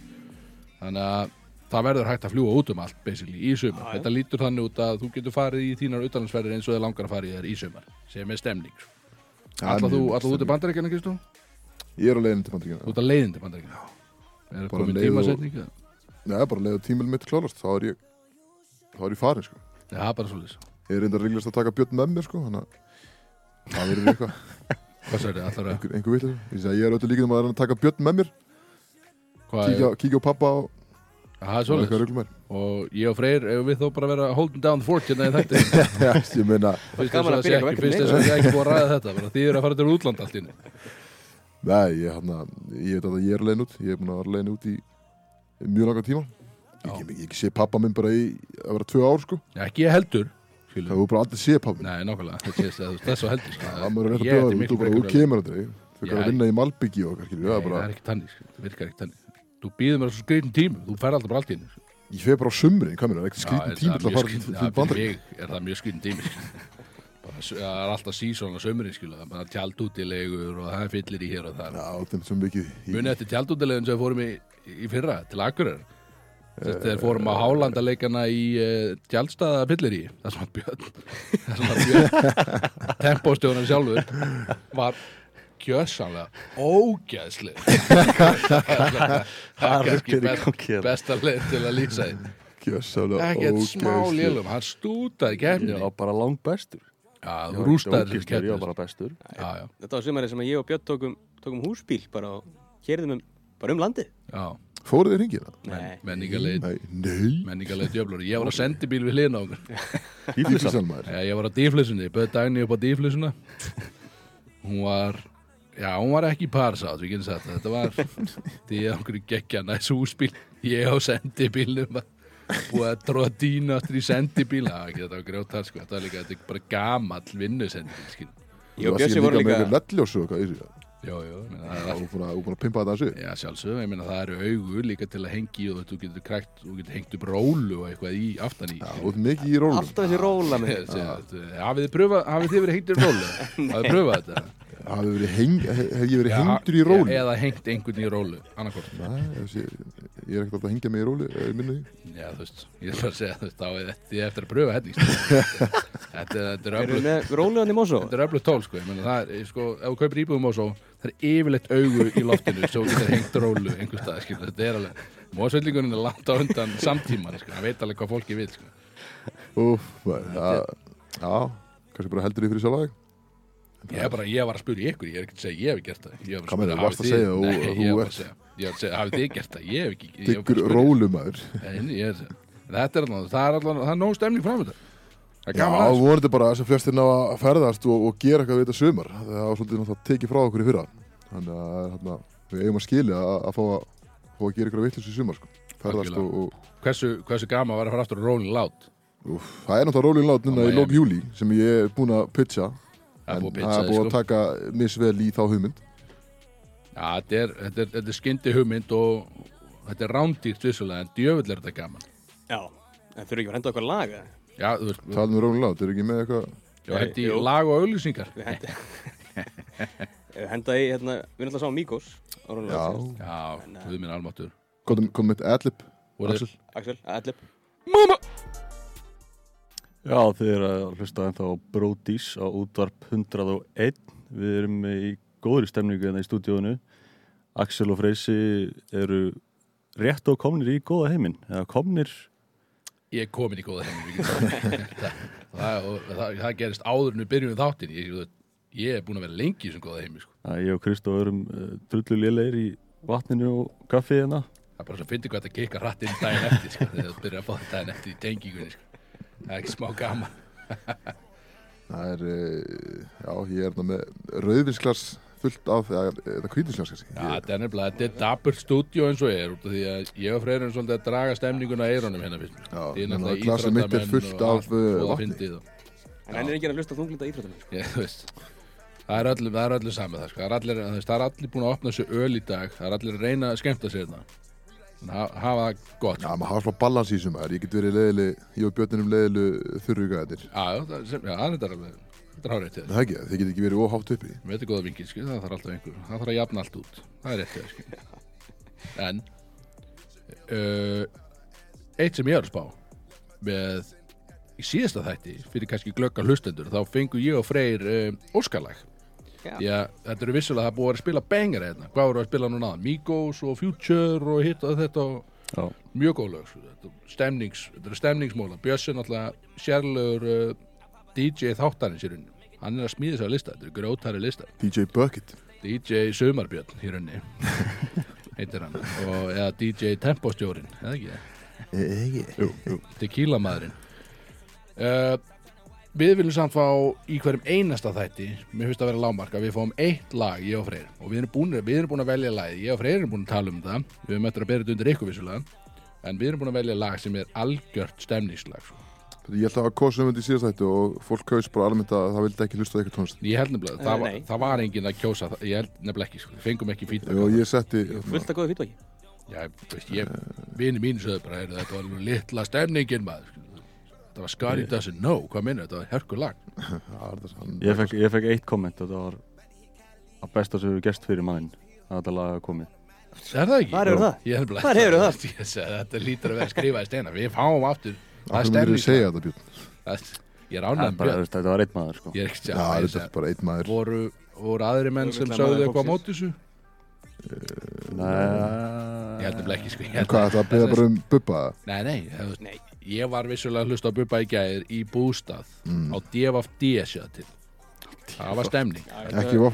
þannig að það verður hægt að fljúa út um allt basically í sumar, já. þetta lítur þannig út að þú getur farið í þínar utanlandsferðir eins og þið langar að fara í þær í sumar, sem er stemning. Það Ætlar þú, út í bandaríkjana, Kristó? Ég er á leiðin til bandaríkina. Þú ert að leiðin til bandaríkjana Er Bara komin leið og- tímasetning? eða? Nei, bara leiðu tímil mitt klárast, þá er ég, þá er ég farin, sko. Já, bara svolítið Ég er reyndar reglast að taka björn með mér, sko, þannig að það verður eitthvað, Hvað sagði þið, ætlar að einhver, einhver vilja. Ég ég er öllu líkið um að taka björn með mér, hvað kíkja, kíkja á pappa og, það er svolítið og ég og Freyr, ef við þó bara vera holding down the fort hérna í þetta Já, ég meina, Fyrst þess að eitthvað ekki, verkefni. fyrst þess að sé ekki búið að ræða þetta bara því eru að fara til útland allt inni nei, ég, hana, ég veit að ég er leiðin út, ég er búin að vera leiðin út í mjög langa tíma. Ég, ég, ég sé pappa minn bara í að vera tvö ár, sko. Já, ekki ég heldur Það hefur bara aldrei séð minn. Nei, nákvæmlega, þetta sé að þess að heldur skilur. Það maður er rétt að bjóða þú bara, að- kemur aldrei. Þú Já, kan að vinna í Malbyggi og okkar, það er Nei, það er ekki tannig, sko. það virkar ekki tannig Þú býður mér svo skrifin tímu, þú fær alltaf bara allt í henni Ég fer bara á Já, skrítin er tími það til að fara til bandar er það mjög skritin tími sko. Bara s- það er alltaf sísón á sömurinn skilu, það er tjaldútilegur og það er fyllir í hér og það Já, við fórum á Hálanda-leikana í uh, tjaldstaða pillir í Það sem að Björn Björn Tempóstjónan sjálfur var kjössanlega ógæðsleg Það er í best, hérna. besta leið til að lýsa því. Gjössalega Ekkert smá lélum, hann stútaði kemni var bara langt bestur Já, þú rústaði ekki var bara bestur. Já, já, Þetta var sem að ég og Björn tókum, tókum húsbíl bara og kerðum um, bara um landið. já Fóruð þið hringina? Nei. Menningarleið Nei, nei. Menningarleið djöflur Ég var að sendi bíl við hliðina á okkur. Íflisann Ísland maður. Já, ég var á dýflissunni, ég bauði dagni upp á dýflissuna Hún var Já, hún var ekki parsátt, við getum sagt það. Þetta var því að okkur geggja næs húsbíl. Ég á sendibílnum var búið að tróða dýna aftur í sendibíl. Já, ekki, þetta var grjótar, sko. Þetta var líka, þetta er bara gamall vinnusendibíl, skil Ég og ekki voru líka eitthvað lelljósu og er búin að, pimpa þetta þessu Já, sjálfsög, ég meina það eru augu líka til að hengi og þú getur krækt, þú getur hengt upp rólu og eitthvað í aftan í. Já, þú ert mikið í rólum. Alltaf þessi róla með Hafið þið pröfað, hafið þið verið hengtir í rólu? Hafið þið pröfað þetta? Heng, hef ég verið Já, hengdur í rólu? Eða hengt einhvern í rólu, annarkort Nei, þessi, ég er ekkert alltaf að hengja mig í rólu eh. Já, þú veist, ég er bara að segja, þú veist, þá er þetta ég eftir að pröfa þetta sko. Þetta er- þetta er Erum við öflugt með rólegan í Mosó? Þetta er öflugt tól, sko, ég meina það er, sko, ef þú kaupir íbúðum og svo, það er yfirleitt augu í loftinu, svo getur hengt rólu einhvers stað, þetta er alveg Mósveillingurinn er langt á undan samtíman, sko, hann veit alveg hvað fólki vil, sko Úf, maður, já, kannski bara heldur því fyrir sjálf Ég, er bara, ég var að spyrja ykkur, ég er ekki að segja ég hef gert það. Hvað meinarðu, spyrja, varst að segja þið- þú- ert- Ég var að segja, hafið þið gert það, ég hef ekki spyrja. rólumæður er. Þetta er alveg, það er alveg, það er nóg stemning fram þetta Það er Já, aðeins. vonandi bara sem flestir ná að ferðast og, og gera eitthvað við þetta sumar. Það var svolítið náttúrulega tekið frá okkur í fyrra. Þannig að hérna, við eigum að skilja að, að fá að, fá að gera eitthvað vitlis í sumar sko. ferðast og, og Hversu, hversu gaman var að fara aftur á Rolling Loud? Úf, það er náttúrulega rólinn lát núna Á í lók júli sem ég er búin að pitcha. Það er en það er búið að sko. taka misvel í þá hugmynd Já, þetta er, þetta er, þetta er skyndi hugmynd og þetta er rándýrt vissulega en djöfull er þetta gaman Já. En þurfum ekki að henda okkur laga? Já, þú veist, talum við rólinn lát, er ekki með eitthvað já, þetta í lag og auglýsingar Við henda, Við henda í, hérna, við erum alltaf sá Míkos já. Já, Nei. við minn almáttur komum kom með adlib Axel, Adlib Mamma! Já, þið eru að hlusta ennþá á Brodís á útvarp 101 Við erum í góðri stemningu hérna í stúdíónu Axel og Freysi eru rétt og komnir í góða heiminn. Eða komnir, Ég er komin í góða heim það, það, það, það gerist áður en við byrjum við þáttin ég, ég, er búin að vera lengi í þessum góða heimi sko. ég og Kristó erum uh, drullu lélegir í vatninu og kaffið hérna. Það er bara svo að fyndi hvað þetta kikka rætt inn daginn eftir sko, þegar þú byrjar að fá þetta daginn eftir í tengingunni sko. Það er ekki smá gaman það er eh, já, ég er hérna með rauðvinsglas fullt af, eða, eða kvítinsglas kannski Já, þetta er nefnilega, þetta er dapur stúdíó eins og er út af því að ég og Freyr erum svolítið að draga stemninguna að eironum hérna fyrst Já, er náttúrulega glasið mitt er fullt af, það vatni. En hann er ekki að hlusta þunglinda íþróttunum sko. Ég, veist Það er það er öllum saman það, sko. það, er allir, það er allir búin að opna þessu öl í dag Það er allir að reyna að skemmta sér þetta Þannig að hafa það gott Já, maður hafa svona balans í þessum maður. Ég get verið leiðileg, ég og Björnum leiðilu þurrugaðir. Já, já, það, sem, já, það er alveg Þetta er til Það er ekki, þið get ekki verið óhátt uppi. Við veitum góða vingil, það þarf alltaf einhver Það þarf að jafna allt út, það er rétt til skil En uh, Eitt sem ég er að spá Með Í síðasta þætti, fyrir kannski glögga hlustendur Þá fengu ég og Freyr uh, Óskalag. Því að þetta eru vissulega það búið að spila bengar hérna. Hvað voru að spila núna? Migos og Future og hitt og þetta og Já, mjög góð lög sko. Þetta stemnings, þetta er stemningsmóla er náttúrulega sérlegur uh, DJ þáttarins í rauninni. Hann er að smíða sér að lista, þetta er grótari lista. DJ Bucket. DJ Sumarbjörn í rauninni heitir hann. Og, eða DJ Tempostjórin eða ekki, Ekki. jú, jú. Tequila maðurinn uh, við viljum samt fá í hverjum einasta þætti mér finnst að vera lágmark að við fáum eitt lag ég og Freyr og við erum búin, við erum búin að velja lagið ég og Freyr erum búin að tala um það við erum eftir að bera þetta undir ykkur vissulega en við erum búin að velja lag sem er algjört stemningslag sko. Ég held að hafa kosum undir síðast þættu og fólk kaus bara almennt að það vildi ekki hlusta á eitthvað tónlist. ég held nefnilega, það, var, það var enginn að kjósa það, ég held nefnilega ekki, sko. við fengum ekki setti, Fullt að góða ég, vini mínu sögðu bara, þetta var litla stemningin maður. Þetta var Scotty doesn't know, hvað minna, þetta var. Já, þetta er hann- Ég fekk, ég fekk eitt komment og það var að besta sem við gest fyrir maðurinn að þetta lag komið. Er það ekki? Hvar hefurðu það? Ég nefnilega- Hvar hefurðu það? Ég segi, Þetta lítur að vera skrifað í steina. Við fáum aftur. Það er þetta, Björn? Það- Ég er Það ánægð með bara, þú Björn. Þetta var eitt maður sko. Ég er ekki Já, að þetta er bara einn maður Voru, voru aðri menn sem maður eitthvað á þessu? Nei, Ég held nefnilega ekki, sko. Hvað, þetta beða bara um bubba? Nei, Nei. Ég var vissulega að hlusta á Bubba í gæðir í bústað Mm. á DFD séða til. Það var stemning. Ekki var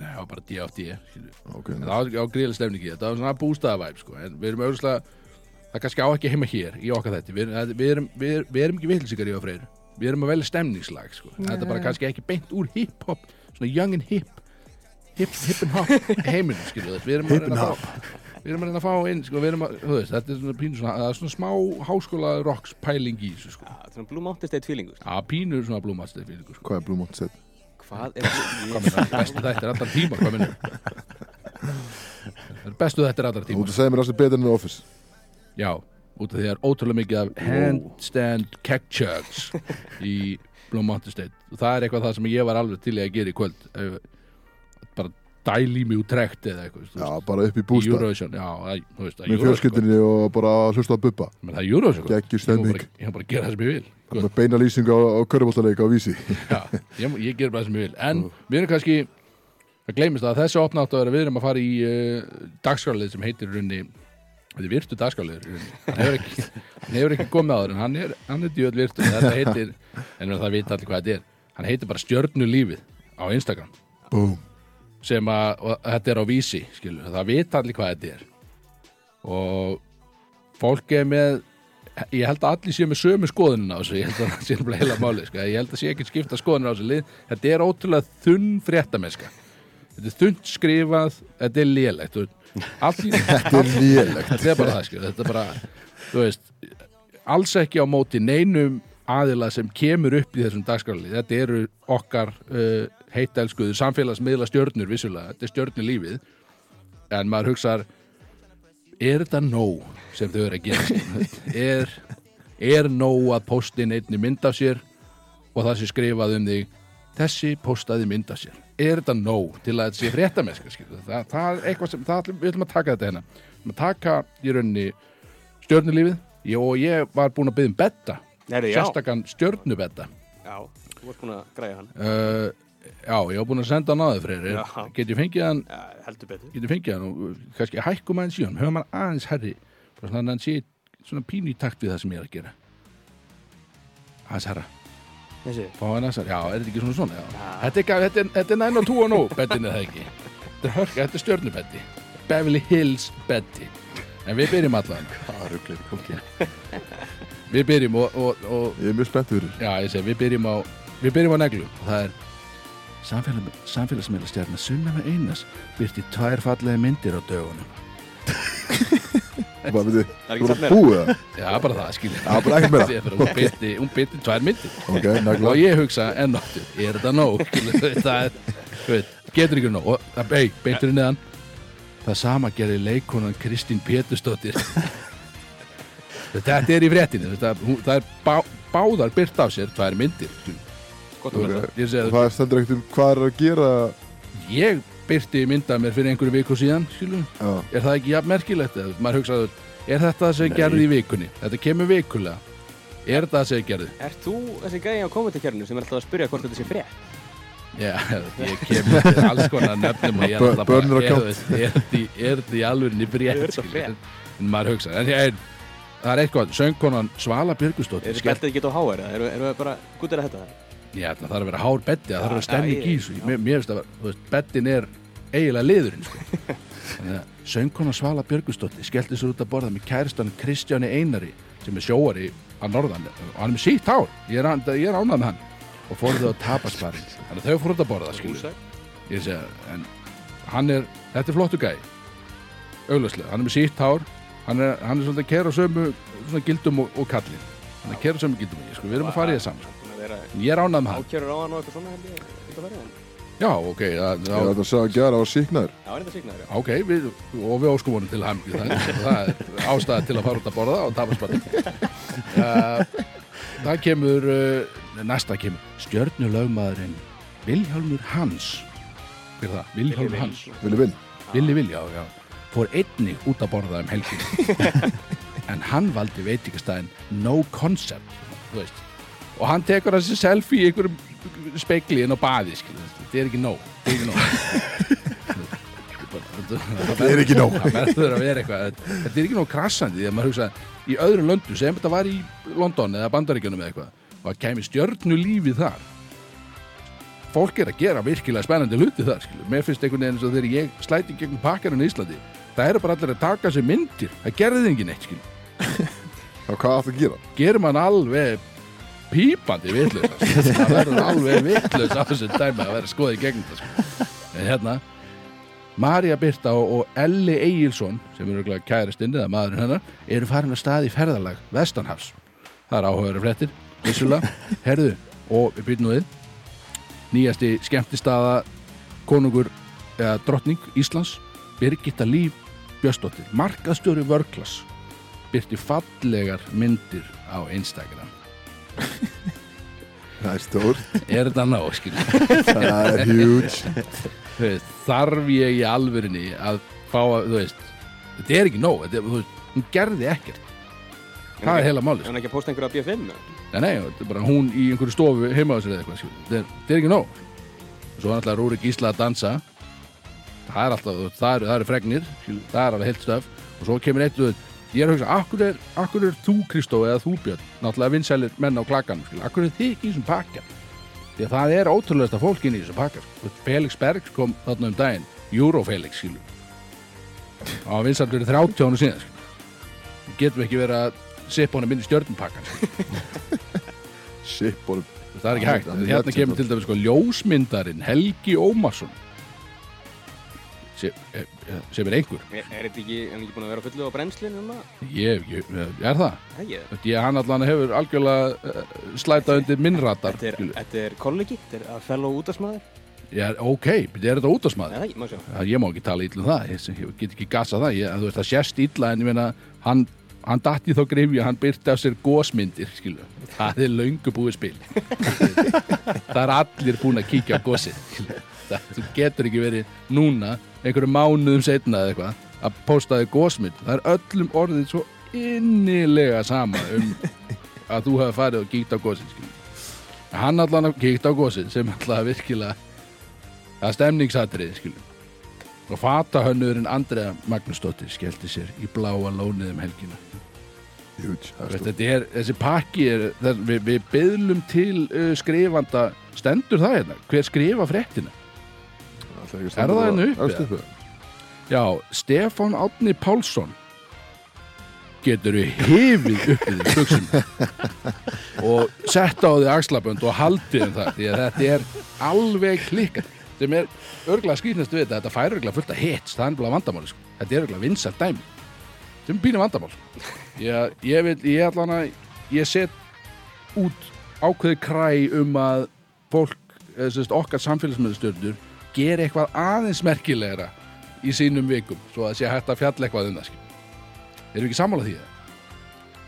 Nei, það var bara DFD. skilur. Ok, En Það var á gríðlega stemning í þetta. Það var svona bústaðavæp, sko. En við erum auðvitað, það kannski á ekki heima hér í okkar þetta. Við, við, erum, við, erum- við erum ekki vilsikar í á freyru. Við erum að velja stemningslag, sko. Þetta er bara kannski ekki beint úr hip-hop, svona young and hip, hip, hip and hop skilju. Við erum að Að Við erum að reyna að fá inn, sko, við erum að, þú veist, þetta er svona pínu svona, er svona smá háskóla rocks pæling í þessu, sko. Er svona Blue Mountain State feelingur Já, pínu svona blúmastið fyrir ykkur, sko. hvað er Blue Mountain Set? Hvað er Hvað minna, bestu þetta er allar tíma, hvað er bestu þetta er allar Þú tíma. ert að segja mér að það er betur enn Office Já, út af því það er ótrúlega mikið af handstand keg chugs í Blue Mountain State og það er eitthvað það sem ég var alveg til að gera í kvöld Eh, bara dæli mig úr trekt eða eitthvað Já, bara upp í bústað. Eurovision já, það- þú veist, það Með fjölskyldinni og bara að hlusta á bubba. Menn það er Eurovision sko. Ég stemming. bara, ég var bara að gera það sem ég vil sko. Með beina lýsingu á, á körfuboltaleik á vísi. Já, ég, ég ger bara það sem ég vil. En við erum kannski það gleymist að þessi opna átt að vera við erum að fara í uh, dagskrálið sem heitir í rauninni þetta er virtu dagskrálið hann hefur ekki, hann komið áður en hann er, hann er djöð virtu þetta heitir, en það vita allir hvað þetta er. Hann heitir bara stjörnulífið á Instagram. Búm sem að, þetta er á vísi skilur, það vita allir hvað þetta er. Og fólk er með ég held að allir séu með sömu skoðunin á þessu ég held að það sé nefnilega heila máli sko. ég held að sé ekki skipta skoðunin á þessu lið. Þetta er ótrúlega þunn fréttameska þetta er þunnt skrifað þetta er í- Þetta er lélegt. þetta er bara það skilur. þetta er bara, þú veist alls ekki á móti neinum aðila sem kemur upp í þessum dagskrali þetta eru okkar uh, heitelskuðu samfélagsmiðla stjörnur vissulega, þetta er stjörnur lífið. En maður hugsar er þetta nóg sem þau eru að gera? Er, er nóg að postin einni mynd af sér og það sé skrifað um þig? Þessi postaði mynd af sér. Er þetta nóg til að þetta sé fréttameska skilur? það, það er eitthvað sem, það, við ætlum að taka þetta hérna. Við ætlum að taka í rauninni stjörnulífið. Og ég var búin að byggja um betta sérstakann stjörnubetta. Já, þú varst búin að græja hann. Uh, já, ég var búin að senda hann á þau freyri get ég fengið hann? Já, heldur betur. Get ég fengið hann og uh, kannski hækkum aðeins í hann höfum hann aðeins herri svona að hann sé svona pínu í takt við það sem ég er að gera. Aðeins herra Þessi? Fá hann aðeins herra, já, er þetta ekki svona svona? Já. Já. Þetta, er, er, þetta er 9 og 2 og 0 bettin er það ekki? Þetta er hörka, þetta er stjörnubetti Beverly Hills betti. En við byrjum allan. Er við byrjum og, og, og Ég er mjög spennt fyrir Já, ég segi, við byrjum á við byrjum á neglu og það er samfélag, samfélagsmiðlastjarnar Sunnama Einars byrti tvær fallega myndir á dögunum. Hvað Það er þú satt að búið það? Já, bara það, skilja. Já, bara ekkert meira. Hún byrti, hún byrti tvær myndir. Ok, nagla. Og ég hugsa, enn áttu, er þetta nóg? Það er, getur ekki nóg? Og það, ei, beintur neðan. Það sama gerði leikonan Kristín Pétursdóttir. Þetta er í fréttinu það er bá, báðar byrt af sér tvær myndir Það. Stendur ekkert um hvað er að gera. Ég byrti mynda mér fyrir einhverju viku síðan er það ekki jafn merkilegt hugsaður, er þetta það sem Nei. gerði í vikunni? Þetta kemur vikulega. Er þetta það sem gerði? Ert þú þessi gæði á kommentarkjörnu sem er alltaf að spyrja hvort þetta sé frétt? Já, ég kem með alls konar nöfnum og ég er alltaf bara, er, er, þetta- er í Er skilur, frétt? en maður hugsa, en ég, það er eitthvað söngkonan Svala Er Björgustóttir þetta ekki á HR? eða? Eru eru við bara guttir að þetta? ég ætla það þarf að vera hár betti það þarf að vera Já, stemning já, í þessu já. mér, finnst að veist, bettin er eiginlega liðurinn sko. Þannig að söngkonan Svala Björgustóttir skellti sér út að borða með kæristan Kristjáni Einari sem er sjóari að norðan og hann er með sítt hár, ég er, er ánað með hann og fóruð þau á tapasparinn þannig að þau fóruð út að borða Húsæk? ég segja, en hann er þetta er flottu gæi auglöslega, hann er með sítt hár hann er, hann er svolítið að kera sömu svona gildum og, og kallin hann er að kera sömu gildum og ég, sko, við erum að fara í það saman sko. Ég er ánað með hann. Ákjörur á hann og eitthvað svona held ég út að verða en Já, ok, það, Ég það, ætla að segja að gera á síknaður Já, er þetta signaður, já. ok, við, og við óskum honum til hamngi það, það er ástæða til að fara út að borða og tapa sparti uh, það kemur uh, næsta kemur. Stjörnulögmaðurinn Vilhjálmur Hans. Hver er það? Vilhjálmur Villi Hans. Villi Vil Villi Vilja, já, já. Fór einnig út að borða um helgin en hann valdi veitingastæðin No Concept þú veist og hann tekur þessi selfie í einhverjum spekli inn á baði þetta er ekki nóg þetta er ekki nóg Þetta er ekki nóg. er krassandi því að maður hugsa í öðrum löndu sem þetta var í London eða Bandaríkjunum eða eitthvað og að kæmi stjörnu lífið þar fólk er að gera virkilega spennandi hluti þar skilur. mér finnst einhvern veginn eins og þegar ég slæti gegnum pakkarinn í Íslandi það eru bara allir að taka sér myndir það gerði enginn eitt skilur. Þá hvað átt að gera? gerir mann alveg pípandi vitlaus það verður alveg vitlaus á þessu dæmi að vera í gegnum það sko. en hérna Marja Birta og, Elli Egilson sem eru örugglega kærastinn eða maðurinn hennar eru farin að staði í ferðalag Vestanhafs. Það er áhugaður fréttir vissulega, herðu og við byrjum nú við nýjasti skemmtistaða konungur eða drottning Íslands Birgitta Líf Björnsdóttir markaðstjóri vörklas byrti fallegar myndir á Instagram Það er stór, er þetta ná, skilja það er huge. Veist, þarf ég í alvörinni að fá að, þú veist þetta er ekki nóg, þetta, er- þú veist, hún gerði ekkert. Það er heila máli Er hann ekki að posta einhverja BFM? eða? nei, nei, þetta er bara hún í einhverju stofu heima á sér eða eitthvað, skilja, þetta er, þetta er ekki nóg. Og svo er alltaf Rúrik Ísla að dansa. Það er alltaf, það eru, það eru fregnir það er alveg heilt stöf og svo kemur eitt, þú veist, ég er að hugsa, akkur er, akkur er þú Kristó eða þú Björn náttúrulega vinsælir menn á klakanum, skilja, akkur er þið ekki í þessum pakka? Því að það er ótrúlega fólk inn í þessum pakka sko. Felix Bergs kom þarna um daginn Eurofelix, skilju og vinsælur í 30 ánu síðan skilju getum ekki verið að sippa honum inn í stjörnupakkan skilju. Ship og það er ekki hægt, er hérna kemur til dæmis sko ljósmyndarinn Helgi Ómarsson sem, eh, sem er einhver Er, er þetta ekki, er ekki búin að vera fullu á brennslinu um ég, ég, er það? Ég, hann allan hefur algjörlega uh, slætað undir minnratar þetta er, kollegi, þetta er að fellow útasmaður. ég er ok, er þetta sjá. Já, ég má ekki tala illa um það, ég, ég get ekki gasa það, ég, þú veist, það sést illa en ég meina, hann, hann datti þá grifja, hann byrti af sér gósmyndir, skilu, það er löngu búið spil. það er allir búin að kíkja á skilu. Það, þú getur ekki verið núna, einhverju mánuðum setna eða eitthvað, að posta þig gósmynd. Það er öllum orðið svo innilega sama um að þú hefur farið og kíkt á skilu. Hann allan að kíkt á gósið sem allan virkilega Það stemningsatriði, skilum. Og fatahönnurinn Andrea Magnúsdóttir skellti sér í bláa lónið um helgina. það er þessi pakki er, við, við byðlum til uh, skrifanda, stendur það hérna? Hver skrifa fréttina? Að Er það bara- hérna uppi, Efst eða? uppi? Já, Stefán Átni Pálsson getur við hifið uppið í buksum og sett á því axlabönd og haldið um það því að þetta er alveg klikkað sem er örglega skrýtnast við þetta þetta fær örglega fullt að hits, það er bara vandamáli sko. þetta er örglega vinsalt dæmi sem er pínu vandamál ég, ég vil, ég allan að ég set út ákveði kræ um að fólk, eða sem sagt, okkar samfélagsmiðstjörnur gera eitthvað aðeins merkilegra í sínum vikum svo að sé hægt að fjalla eitthvað um það erum við ekki sammála því? eða?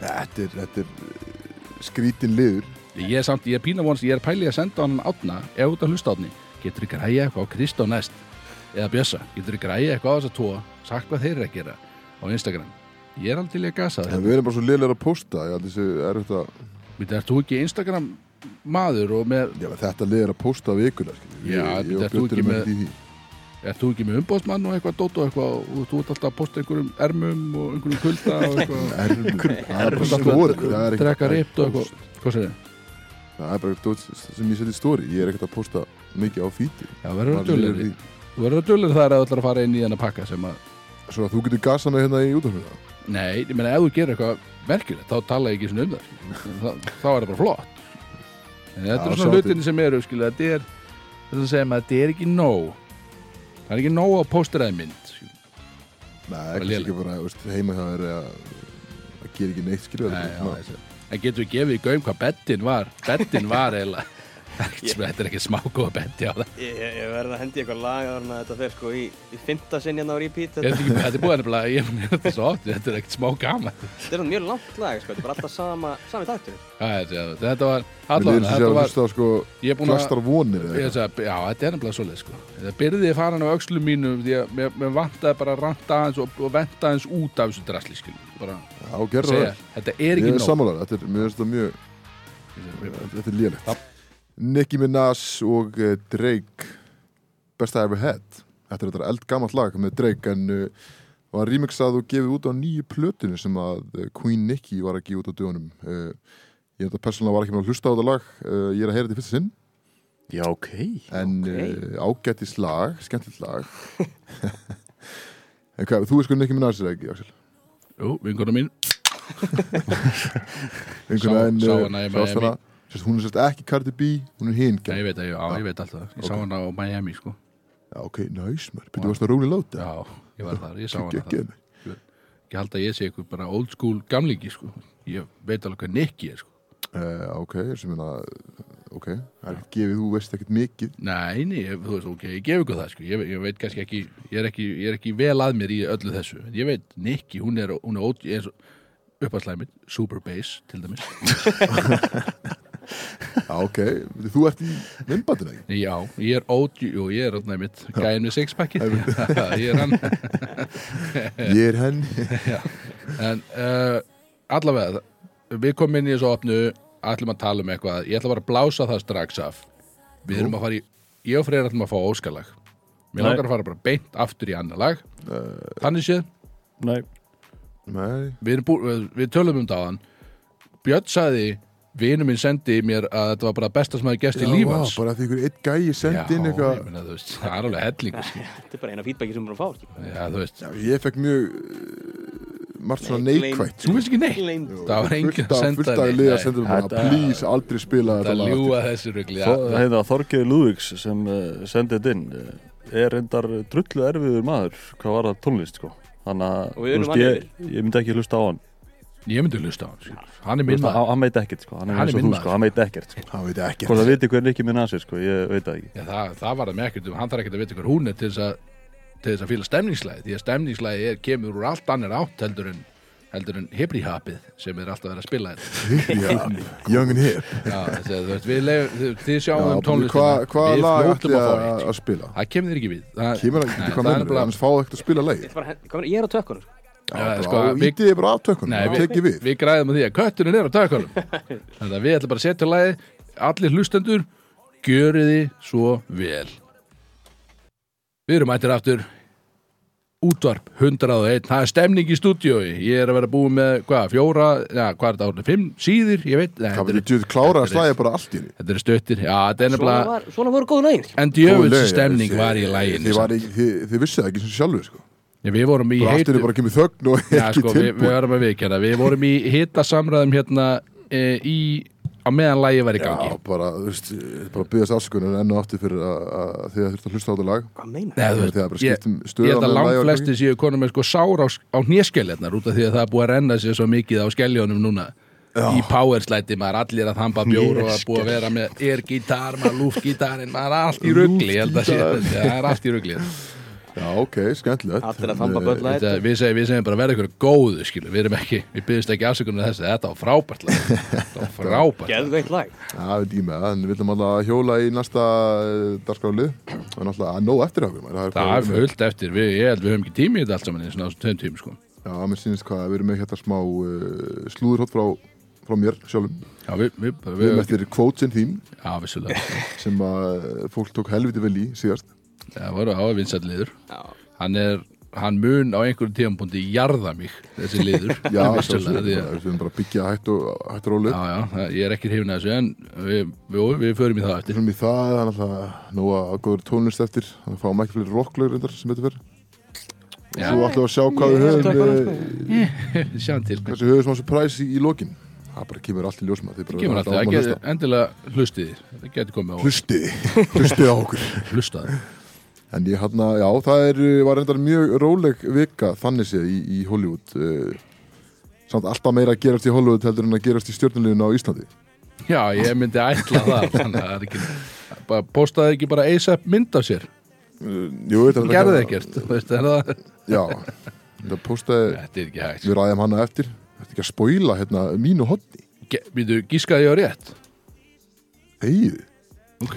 Þetta er, þetta er uh, skrítin liður Ég er samt, ég er pína vonast, ég er pælið að senda hann átna, ef út að hlusta átni, getur þið græja eitthvað á Kristó næst, eða Bjössa, getur þið græja eitthvað á þess að tóa, sagt hvað þeir eru að gera á Instagram. Ég er aldrei í að gasa það. við erum bara svo liðlega að posta þú ekki Instagram maður og með, Já, þetta lið er að posta vikuna skilur. Já, og ert þú ekki með- er þú ekki með umbóðsmann og eitthvað dót og eitthvað og þú ert alltaf að posta einhverjum ermum og einhverjum kulda og eitthvað, það er Það er það er ript og eitthvað, hvað segir þið? Það er bara dót sem ég seti stóri Ég er ekkert að posta mikið á fíti Já, verður að dullir, þú verður að dullir þar að þú ætlar að fara inn í þennan pakka sem að Svo að þú getur gasana hérna í útafnum Nei, ég meina ef þú gerir eitthvað merkilegt þá tala ég ekki svona um það þá, þá er það bara flott þetta er sjá svona til. hlutinni sem eru skilur, þetta er þetta sem að þetta er ekki nóg það er ekki nóg að pósteraði mynd skilur. Nei, ekki ekki bara heima það er að að gera ekki neitt skilur Nei, en getur við gefið í gaum hvað bettin var bettin var eiginlega Þetta er ekki smá góða bendi á það Ég, ég, verði að hendi eitthvað lag að þetta fer sko í, í fymta sinn hérna á repeat Þetta er, Þetta, ekki, þetta er búið nefnilega, ég hef þetta svo oft, þetta er ekkert smá gaman þetta er mjög langt lag sko, þetta er bara alltaf sama, sami taktur Já, þetta, þetta var, allavega, þetta að var, hlusta á sko ég er búin að, já, þetta er nefnilega svoleið, sko. Þetta byrði farin á öxlum mínu því að mér, mér vantaði bara að ranta aðeins og, og venta aðeins út af þessu drasli, skil. Bara Já, gerðu segja, það þetta er ekki er nóg. þetta er, þetta mjög Þetta er lélegt Nicki Minaj og uh, Drake Best I Ever Had Þetta er þetta eldgamalt lag með Drake en uh, var remixað og gefið út á nýju plötinu sem að uh, Queen Nicki var að gefa út á dögunum uh, Ég held að persónulega var ekki með að hlusta á þetta lag uh, Ég er að heyra þetta í fyrsta sinn Já, ok. en Ok. uh, ágættis lag, skemmtilegt lag En hvað, þú er sko Nicki Minaj er ekki, Axel? Jú, vinkona mín, Sá- veginn, sá uh, hana í sást Miami. hana. Sérst, Hún er sérst ekki Cardi B, hún er hinn já, ég veit að, já, ég veit alltaf, ég sá ok. hana á Miami, sko. Já, ok, næs, maður. Byrju, varst það Rolling Loud? Já, ég var þar, ég sá hana þar. Mig. Ég held að ég sé eitthvað bara old school gamlingi, sko. Ég veit alveg hvað Nicky er, sko. Uh, ok, sem minna, ok, það er gefið, þú veist ekkert mikið. Nei, nei, ég- þú veist, ok, ég gef ykkur það, sko, ég, ég veit kannski ekki, ég er ekki, ég er ekki vel að mér í öllu þessu, ég veit, Nicky, hún er, hún er, ég er uppaslæmið, super bass, til dæmis, Já, ok, þú ert í myndbandinu, ekki? já, ég er ót, jú, ég er alltaf mitt, gæðin með sixpackið, ég er hann, Ég er henn. en uh, allavega, við komum inn í þessu opnu, ætlum að tala um eitthvað, ég ætla bara að blása það strax af, við erum að fara í, ég og Freyr ætlum að fá óskalag, mér Nei. langar að fara bara beint aftur í annar lag, þannig séð, Nei. Nei, við, við, við tölum um það Björn sagði vinu minn sendi mér að þetta var bara besta sem hafi gest í Já, líf vá, hans. bara því ykkur einn gæi sendi inn ég eitthvað. það er alveg hellingur skil. Þetta er bara eina feedbacki sem að fá Já, ég fekk mjög uh, margt svona Nei, neikvætt. þú veist ekki neitt? Það var enginn að senda að Þetta- please, aldrei spila það þetta lag. ljúa þessu rugli Þó, já, heita, Þorgeir Lúðvíks sem uh, sendið þetta inn. Uh, er reyndar drullu erfiður maður hvað var það tónlist sko. Þannig að ég myndi ekki hlusta á hann ég myndi hlusta á hann skil. hann er minn maður hann, hann veit ekkert sko. hann er Hann er minn þú maður. sko. hann veit ekkert sko. Það veit ekki. hvort það viti hver Nicky Minaj er sko. ég veit það ekki já, það, það var það með ekkert hann þarf ekkert að vita hver hún er til þess að til þess að fíla stemningslæði því að stemningslæði er, kemur úr allt annar átt heldur en heldur en hipri-hapið sem er alltaf verið að spila þetta Já, young and hip. Þið, sjáum Já, um tónlistina Hvað lag ætli að að, að spila? Það kemur þér ekki við er ekkert að. Ég er bara- hvað Ég á tökkunum sko. Já, sko, við- ítið er bara af tökunum, Nei, það við, við. við græðum á því að kötturinn er á tökunum Þannig að við ætlum bara að setja lagi Allir hlustendur Gjöriði svo vel Við erum mættir aftur Útvarp 101 Það er stemning í stúdíói Ég er að vera búið með, hvað, fjóra Já, hvað er þetta árið? Fimm síðir, ég veit Nei, Það þetta, verður er, djúð klára að er- slæja bara allt í henni. þetta er stöttir Já, þetta er Svona, nefnilega var, svona voru lögin skilur. En djöfulsi stemning var í Þið, var ekki- þið, þið vissu það ekki sem sjálfur, sko. Við vorum í heitu henni bara kemur þögn og Já, sko, við, við erum að viðkjana Við vorum í hitta samræðum hérna e, í, á meðan lægi var í gangi. Já, bara, þú veist, bara byggðast afsökunar enn og aftur fyrir að að þið þurft að hlusta á þetta lag. Hvað meina? Nei, þú? Þegar bara skiptum ég stöðan held að langt flesti séu konum með sko sár á, á hnéskeljarnar út af því að það er búið að renna sér svo mikið á skelljónum núna. Í powerslæti, maður allir að þamba bjór og að búið að vera með air-gítar maður lúftgítarinn, maður er allt í rugli ég held að sé, það er allt í rugli Já, ok, skemmtilegt. Allir að þamba eh, böll að Þetta, við, segjum, við segjum bara verða ykkur góðu skilu. við erum ekki, við byggjumst ekki afsökunar þessu þetta var frábært lag þetta var frábært lag. Geðveikt lag Já, við með það, en við viljum alltaf hjóla í næsta dagskrálið. Það er náttúrulega að nóg eftir okkur. það er fullt eftir, við, ég held við höfum ekki tími í þetta allt saman í svona tveim tími sko. Já, mér sýnist hvað, við erum með hérna smá uh, slúðurhótt frá, frá mér sjálfum. já, við, við, Við við, erum eftir quotesin þín já, vissulega sem að uh, fólk tók helviti vel í síðast. Það voru á vinsætt liður Já. hann er, hann mun á einhverjum tímapunkti jarða mig, þessi liður Já, sjálfsögðu, því bara- að við erum bara að byggja hætt og, hætt og rólið. Já, já, það- ég er ekki hrifin að þessu en við, við, við förum í það Við eftir erum í það, það er alltaf nóga að góður tónlist eftir. Þannig að fáum ekki fleiri rocklögur reyndar sem þetta fyrir. Já. Svo ætlum við að sjá hvað við er höfum, tökkunum, uh, Sjáum til, hversu höfum smá surprise í, í lokin. Það bara kemur allt í ljósma. Bara kemur áfram það að getur endilega hlustið það getur komið á Hlustiði, hlustiði á okkur. hlustaði En ég hann já, það er, var reyndar mjög róleg vika þannig séð í, í Hollywood. Uh, samt alltaf meira að gerast í Hollywood heldur en að gerast í stjórnuleginu á Íslandi. Já, ég myndi ætla það Þannig að það er ekki bara, Postaði ekki bara ASAP mynd af sér? Uh, jú, þetta er Gerði ekki- ekkert þú veist, er það, Já, þetta postaði Þetta er ekki hægt Við ræðum hana eftir. Þetta er ekki að spoila hérna mínu hotni Ge- Býtu, gískaði ég á rétt? Hegið Ok.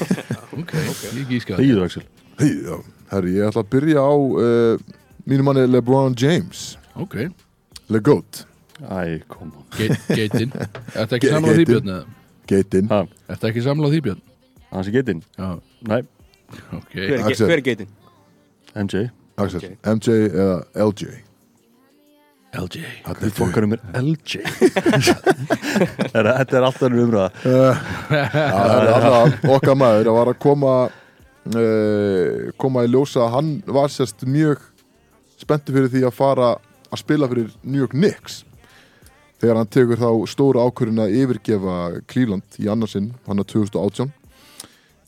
Ok, ég gískaði Þegið Axel Hegið, já. Herri, ég ætla að byrja á uh, mínu manni LeBron James. Ok, Le Goat. Æ, kom on. Ge- geitin Ertu ekki Ge- samlað því geitin. Ha, Ertu ekki samlað því Björn? hans er getinn Já, Nei, ok. Hver er, er geitin? MJ Axel, Ok. MJ eða LJ LJ Þetta Hvað fokkar um mér LJ Er- Þetta er alltaf um umræða. Það er alltaf okkar maður að var að koma uh, koma í ljósa að hann var sérst mjög spenntur fyrir því að fara að spila fyrir New York Knicks. Þegar hann tekur þá stóra ákvörðin að yfirgefa Cleveland í annarsinn, hann er 2018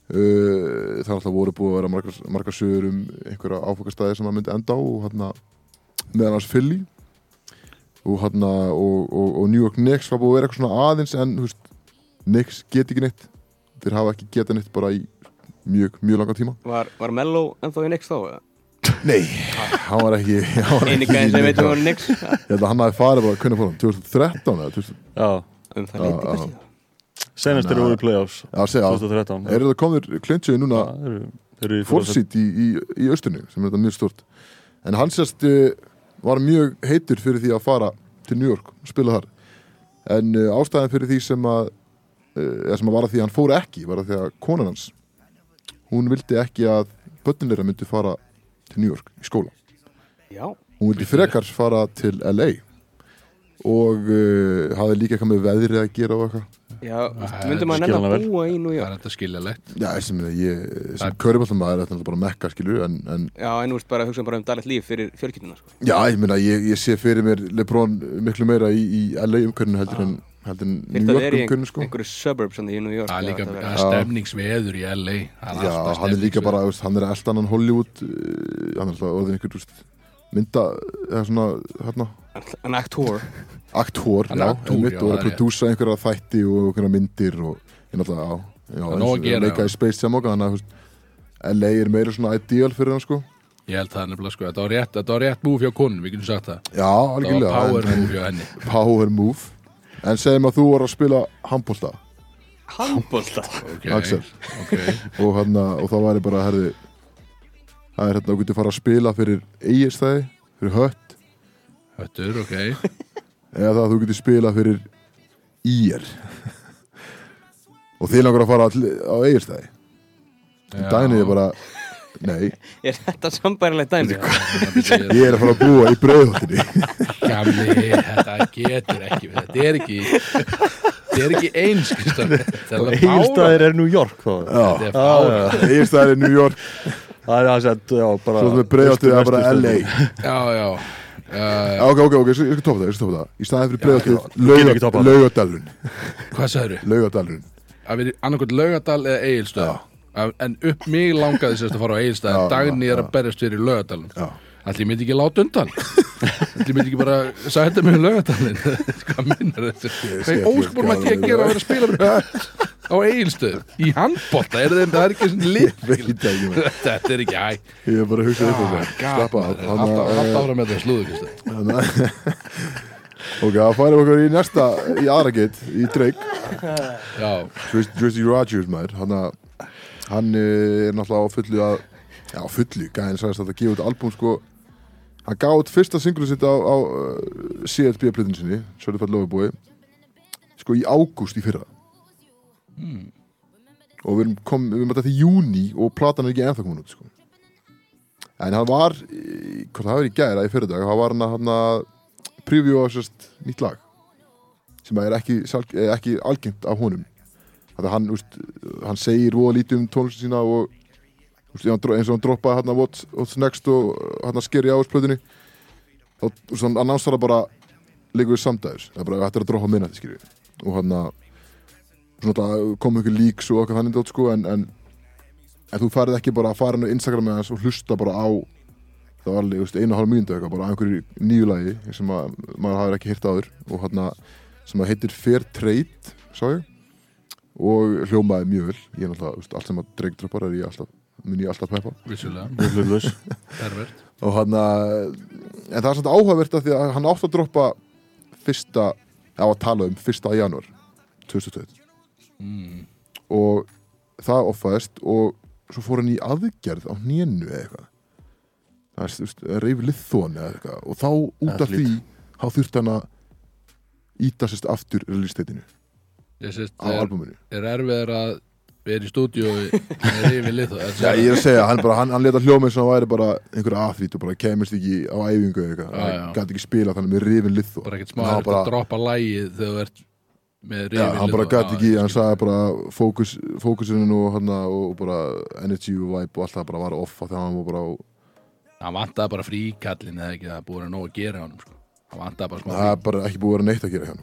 Uh, það er alltaf voru búið að vera margar, margar sögur um einhverja áfokastæði sem hann myndi enda á og hann meðan hans Philly. Og, hann, og, og, og New York Knicks var búið að vera eitthvað svona aðeins en veist, Knicks get ekki neitt. Þeir hafa ekki getað neitt bara í mjög, mjög langa tíma. Var, var Mello ennþá í Nix þá? eða? Nei, hann var ekki í sem veitum var Nix Ég held að hann hafi farið bara, hvernig fór hann, 2013 eða 2000, Já, Um það leiti kannski. senast eru voru í playoffs já, segja, 2013 eru það komður klintsjöði núna fórsýtt í, í, í austurnu sem er þetta mjög stort en hann sérst uh, var mjög heitur fyrir því að fara til New York og spila þar. En uh, ástæðan fyrir því sem að uh, eða sem að var að því að hann fór ekki var að því að konan hans hún vildi ekki að börnin þeirra myndi fara til New York í skóla. Já, hún vildi frekar fara til LA og uh, hafði líka eitthvað með veðrið að gera og eitthvað. Já, Það myndum maður hana að búa í New Það York er þetta skiljalegt já, sem ég, Það- sem köruballamaður er þetta bara mekka skilur en, en Já, en þú veist bara að hugsa bara um daglegt líf fyrir fjölkynna sko. Já, ég meina, ég, ég sé fyrir mér Lebron miklu meira í, í LA umkörninu heldur en, en Fyrst New York er í umkörninu sko. einhverju suburbs í New York Það er líka þetta er stemningsveður í LA Það er Já, alltaf hann er líka bara, veist, hann er eldan hann Hollywood uh, hann er alltaf orðin einhver veist, mynda, eða svona hérna, An actor. Aktor, Hann er já, aktúr, einmitt, já, og er það að er prodúsa einhverja þætti og einhverja myndir og ég náttúrulega, já, já Það er eins nóg og að gera, leika í Space Jam og þannig að LA er meira svona ideal fyrir hann sko. Ég held það nefnilega sko Þetta var rétt, þetta var rétt move hjá konun Við getum sagt það. Já, Það var algjörlega power move hjá henni. Power move En segjum að þú voru að spila handbólta Handbólta Ok, Axel. Ok, og, hana, og það væri bara herði, það er hérna að getur fara að spila fyrir eigirstæði, fyrir hött. Höttur, ok. Eða það að þú getur spila fyrir ír. Og þið langar að fara á eigirstæði Já. dænið er bara nei, Er þetta sambærilegt dæmi? Ég er að fara að búa í brauðhóttinni Gamli, þetta getur ekki Þetta er ekki Þetta er ekki eins Egilstaðir er New York já, er er New York. Það er að segja, já, bara svo sem er brauðhóttið er bara LA Já, já. Já, uh, ok, ok, ok, ég skal- topa það, ég skal topa það. Í staðin fyrir það. laugadalurinn Hvað sagður? Að við annarkot Laugadal eða Egilstöð En upp mig langaði sérst að fara á Egilstöð Já, Dagni já, er að berjast fyrir Laugadalum Já. Allir myndi ekki láta undan? Allir myndi ekki bara sæta mig í Laugadalin Hvað minnar? Ég sé er óskapur maður ekki að gera að vera að spila á Egilstöð Í handbólta, er það, er ekki svona maður. Þetta er ekki hæ ég er bara að hugsa upp Þannig Alltaf að Ok, það færum okkur í næsta í aðra geitt, í Já, Tracy Rogers maður. Hann, að, hann eh, er náttúrulega á fullu að já, fullu, gæðin sagðist að það gefa út albúm sko. Hann gaf út fyrsta singlu sitt á, á uh, CLB plötinu sinni, Lover Boy sko í ágúst í fyrra. Og við erum kom, við erum þetta til júni og platan er ekki ennþá komin út sko. En hann var í- hvort það var í gæra í fyrir dag hann var hann að, preview á sérst nýtt lag. Sem er ekki, eh, ekki algengt af honum Þannig að hann, úst, hann segir voða lítið um tónlistu sína og úst, eins og hann droppaði hann What's, what's Next og hann að skeri á splötunni þá úst, hann annonsar það bara leikur við samdæðis það er bara hættir að droppa minna þetta skilju og hann að svona, það kom ykkur líks og okkar þannig sko en, en, en þú farið ekki bara að fara inn á Instagram með hans og hlusta bara á það var alveg einu og hálf mínútu eitthvað bara á einhverju nýju lagi sem að, maður hafði ekki hýrt áður og hann að sem að heitir Fair Trade sá ég og hljómaði mjög vel. Ég er veist, allt sem að Drake droppar er ég alltaf mun ég alltaf peppa. Vissulega, Hlutlaus. pervert og hann að en það er svona áhugavert að því að hann átt að droppa fyrsta, á að tala um fyrsta janúar 2021 mm. og það offaðist og svo fór hann í aðgerð á hnénu eða eitthvað. Það er, reyfi liðþón eða eitthvað. Og þá út af því þá þurfti hann að íta sérst aftur release-teitinu sést, á albuminu er erfiðar að vera í stúdíu með rifið lið Já, ég er að segja, hann, bara, hann, hann leta hljóma eins og hann væri bara einhver aðfít og bara kemist ekki á æfingu eða eitthvað, hann gæti ekki spila þannig með rifin liðþón bara ekkert smá að droppa lægið þegar þú ert með Já, rifið hann bara gæti ekki, hann sagði bara fókus, fókusinu og, hann, og bara energy og vibe og allt það bara var off af því að hann var bara hann vantaði bara fríkallin eða ekki það búið að nóg að gera á hann sko. hann vantaði bara smá það er bara ekki búið að vera neitt að gera hann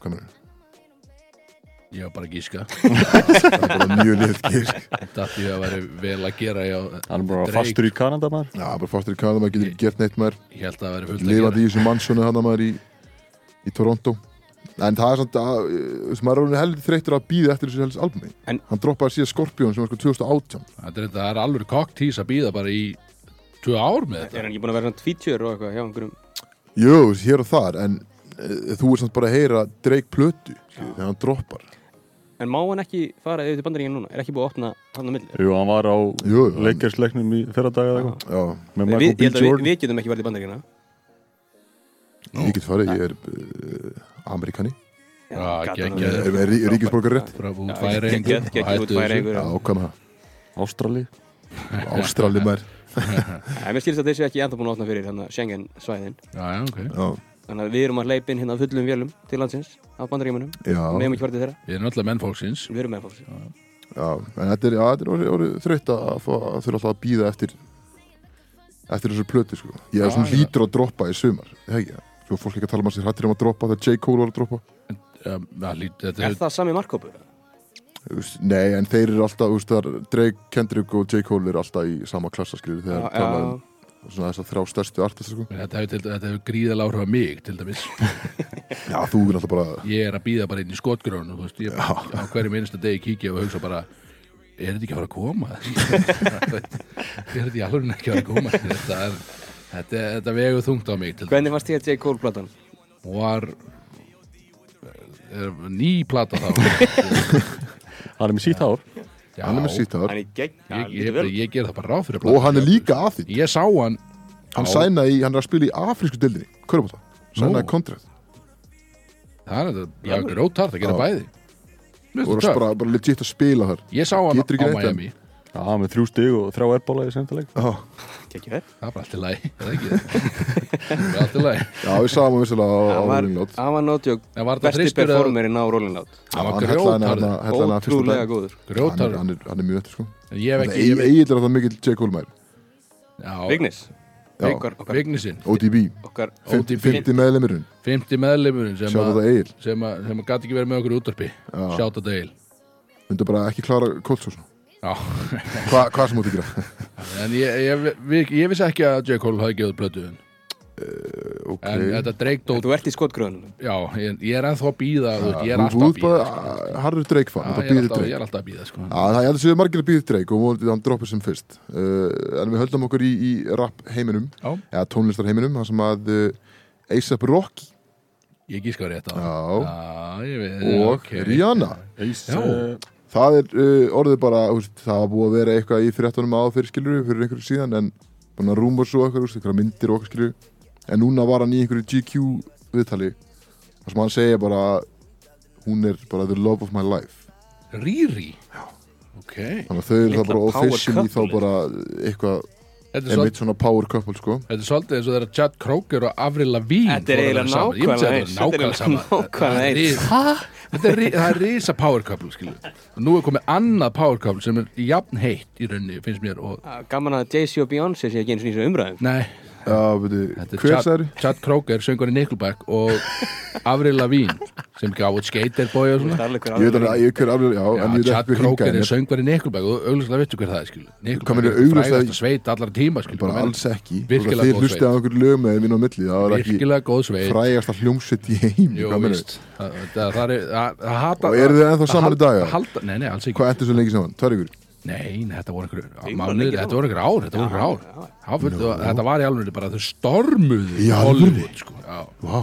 ég var bara að gíska. Það er bara mjög liðt gísk. Þetta því að væri vel að gera Hann er bara fastur í Kanada maður. Já, bara fastur í Kanada, maður getur ekki gert neitt maður. ég held að það væri fullt að gera. í þessu mannsjónu hann maður í, í Toronto. En það er uh, þú veist, maður er orðinn heldur þreytur að býða eftir þessu helst albumi En- hann droppaði síðan Scorpion sem var sko 2018 þetta er, þetta er alveg kokktís að býða bara í tvö ár með Er þetta hann ekki búin að vera svona feature og eitthvað hjá einhverjum? Jú, hér og þar en uh, þú er samt bara að heyra Drake plötu þegar hann droppar En má hann ekki fara yfir til bandaríkinu núna? Er ekki búið að opna hann á milli? Jú, hann var á leikersleiknum í fyrra daga eða eitthvað. Við, við, við getum ekki verið í bandaríkina ég get farið, ég er uh, Amerikani. Er, ríkisborgar rétt? Frá út geggjað, geggjað út Færeyingur. Já, kannan Ástrali. Ástrali maður. En mér skilst að þessu ekki enda búin að opna fyrir Schengen svæðin já, já, ok. Já, Þannig að við erum að hleypa inn hérna fullum vélum til landsins af bandaríkjumunum já, Við hefum ekki til þeirra, við erum alltaf menn fólksins. Við erum með fólks já. En þetta er, já, þetta er orðið, orðið þreytt að að þurfa alltaf að býða eftir eftir þessu plötu sko. ég er Já, svona já. hlýtur að droppa í sumar ekki, svo fólk ekki að tala um að sér hættir um að droppa þegar J. Cole var að droppa. Já, já, lít- þetta Er er það sami veist, Nei, en þeir eru alltaf, þú veist, Drake, Kendrick og J. Cole eru alltaf í sama klassa, skilur, þegar Svona þess að þrjá stærstu artista, sko. Þetta hefur, hefur gríðal áhrif á mig til dæmis Já, þú er alltaf bara, Ég er að býða bara inn í skotgrónu þú veist, ég, á hverju minnsta degi kíkja og hugsa bara er þetta ekki að fara að koma? er þetta í alveg ekki að fara að koma? Þetta, er, þetta, þetta vegur þungt á mig til dæmis Hvernig fannst þér J. Cole platan? og var er, ný plata þá Hann er með sítt hár. Já, hann er með sítt hár Hann er gegn ég, ég, ég, ger það bara ráð fyrir og hann er líka að því. Ég sá hann Hann sænaði, í- hann er að spila í afrísku dildinni, sænaði kontrakt. Það er þetta, það er alvöru? grótart að gera bæði. Og er það töff. bara, bara legit að spila þar. Ég sá hann á Miami Já, með þrjú stig og þrjá erbóla í. Já, Gekkið þér Það bara allt í lagi, er það ekki? Það er allt í lagi já við sáum hann vissilega á, var, Rolling Loud. hann var var þetta besti performerinn á Rolling Loud Það var Hann hellaði hann grjótarður Ótrúlega góður Hann er, Grjótarður hann, er, hann er mjög eftir, sko. En ég hef ekki ég hef- Egil er það mikill J. Cole mær, Já, Vignis Vignisinn ODB, okkar ODB. 50 meðlemurinn, 50 meðleimurinn sem sjá að þetta Egil. sem að, gæti ekki verið með okkur í útvarpi Já. Sjátt að deil Myndu bara ekki klára kólsósna. Já, Hva, hvað sem múti gera? en ég, ég, ég, ég vissi ekki að J. Cole hafi gefið plötu en, ok. en þetta dreikdót Þú ert í skotgröðunum Já, ég, ég er ennþá að býða Ég er alltaf að býða harður Já, þetta ég er alltaf, ég Drake er alltaf að býða sko. Já, það er alltaf margir að býðir Drake og vonandi hann droppir sem fyrst uh, En við höldum okkur í, í rap heiminum Já, eða tónlistar heiminum þar sem að uh, A$AP Rocky ég gíska rétt á Já. Já, ég veit og ok. Rihanna eh, Það er uh, orðið bara, veist, það var búið að vera eitthvað í fréttunum á fyrir skilur fyrir einhverju síðan en að rúma svo eitthvað, veist, einhverja myndir og eitthvað skilur en núna var hann í einhverju GQ viðtali þar sem hann segja bara hún er bara the love of my life. Riri? Ok. Þannig að þau eru það bara officially þá bara eitthvað einmitt svona power couple sko þetta er svolítið eins og þeirra Chad Kroger og Avril Lavigne Þetta er að eiginlega nákvæmlega eins. Þetta er nákvæmlega Það er eins. Þetta er, það er risa power couple skilur. og nú er komið annað power couple sem er jafn heitt í rauninni finnst mér og Gaman að Jay-Z og Beyoncé sé ekki eins og nýsa umræðum nei, Er Chad- særi? Chad Kroger, söngur í Nickelback og Avril Lavigne sem gaf út Skaterboy og svona. Ég veit alveg að hver aflega, já, Já, en ég veit Chad Kroger er en söngur í Nickelback og auglustlega veitu hver það er Nickelback er augljóslega- frægasta sveit allar tíma skil bara alls ekki. Virkilega Þið góð hlustið á einhver lög með mín á milli Það var ekki virkilega góð sveit. frægasta hljómsveit í heim er Og eru þið ennþá saman í dag, Nei, nei, alls ekki. Hvað endur svo lengi saman? Tvær ykkur? Nei, þetta voru einhverju mánuðir, þetta voru einhverju ár, þetta voru einhverju ár. já. Já, fullt- Þetta var í alveg bara þau stormuðu Í? Hollywood, sko. Já, Vá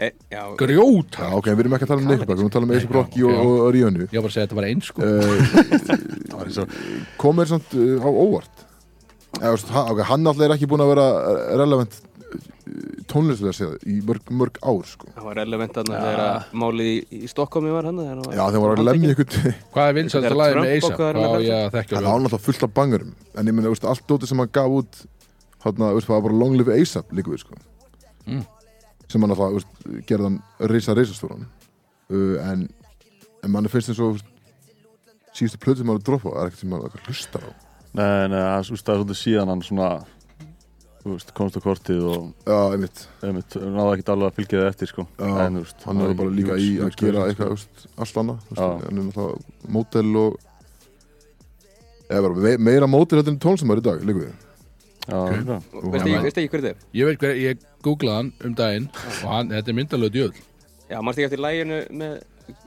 E, já, grjót. Já, ok, við erum ekki að tala um Nickelback, við erum að tala um Rocky já, og, og, og Ríonu Ég var bara að segja að þetta var eins, sko. uh, Komir samt uh, á óvart hann, okay, hann alltaf er ekki búin að vera uh, relevant tónlislega séð í mörg, mörg ár sko. það var relevant þarna þegar að málið í, í Stokkómi var hann Já, þeim var að lemja ykkur Hvað er vinsalt að Trump með Eisa? er að Það var náttúrulega fullt af bangurum En ég veist, allt dótið sem hann gaf út Þarna, veist, það var bara Long Live ASAP líka við sko. Mm. Sem hann alltaf, gerði hann reysa reysastóran uh, En En manni finnst eins og Síðustu plötu sem hann var að droppa Það er ekkert sem hann hlustar á Nei, nei, það það er svolítið síðan hann svona veist, komst á kortið og Já, einmitt einmitt, náði ekkert alveg að fylgja það eftir sko. Já, en, veist, Hann er bara líka í að sko, gera eitthvað veist, allt annað veist. Hann er náttúrulega mótel og Eða bara me- meira mótel heldur en tónlistamæður í dag, líka við okay. Veistu ekki, veistu ekki hver þetta er? Ég veit hver, ég googlaði hann um daginn og hann, þetta er myndalög djöð. Já, mannst ekki eftir læginu með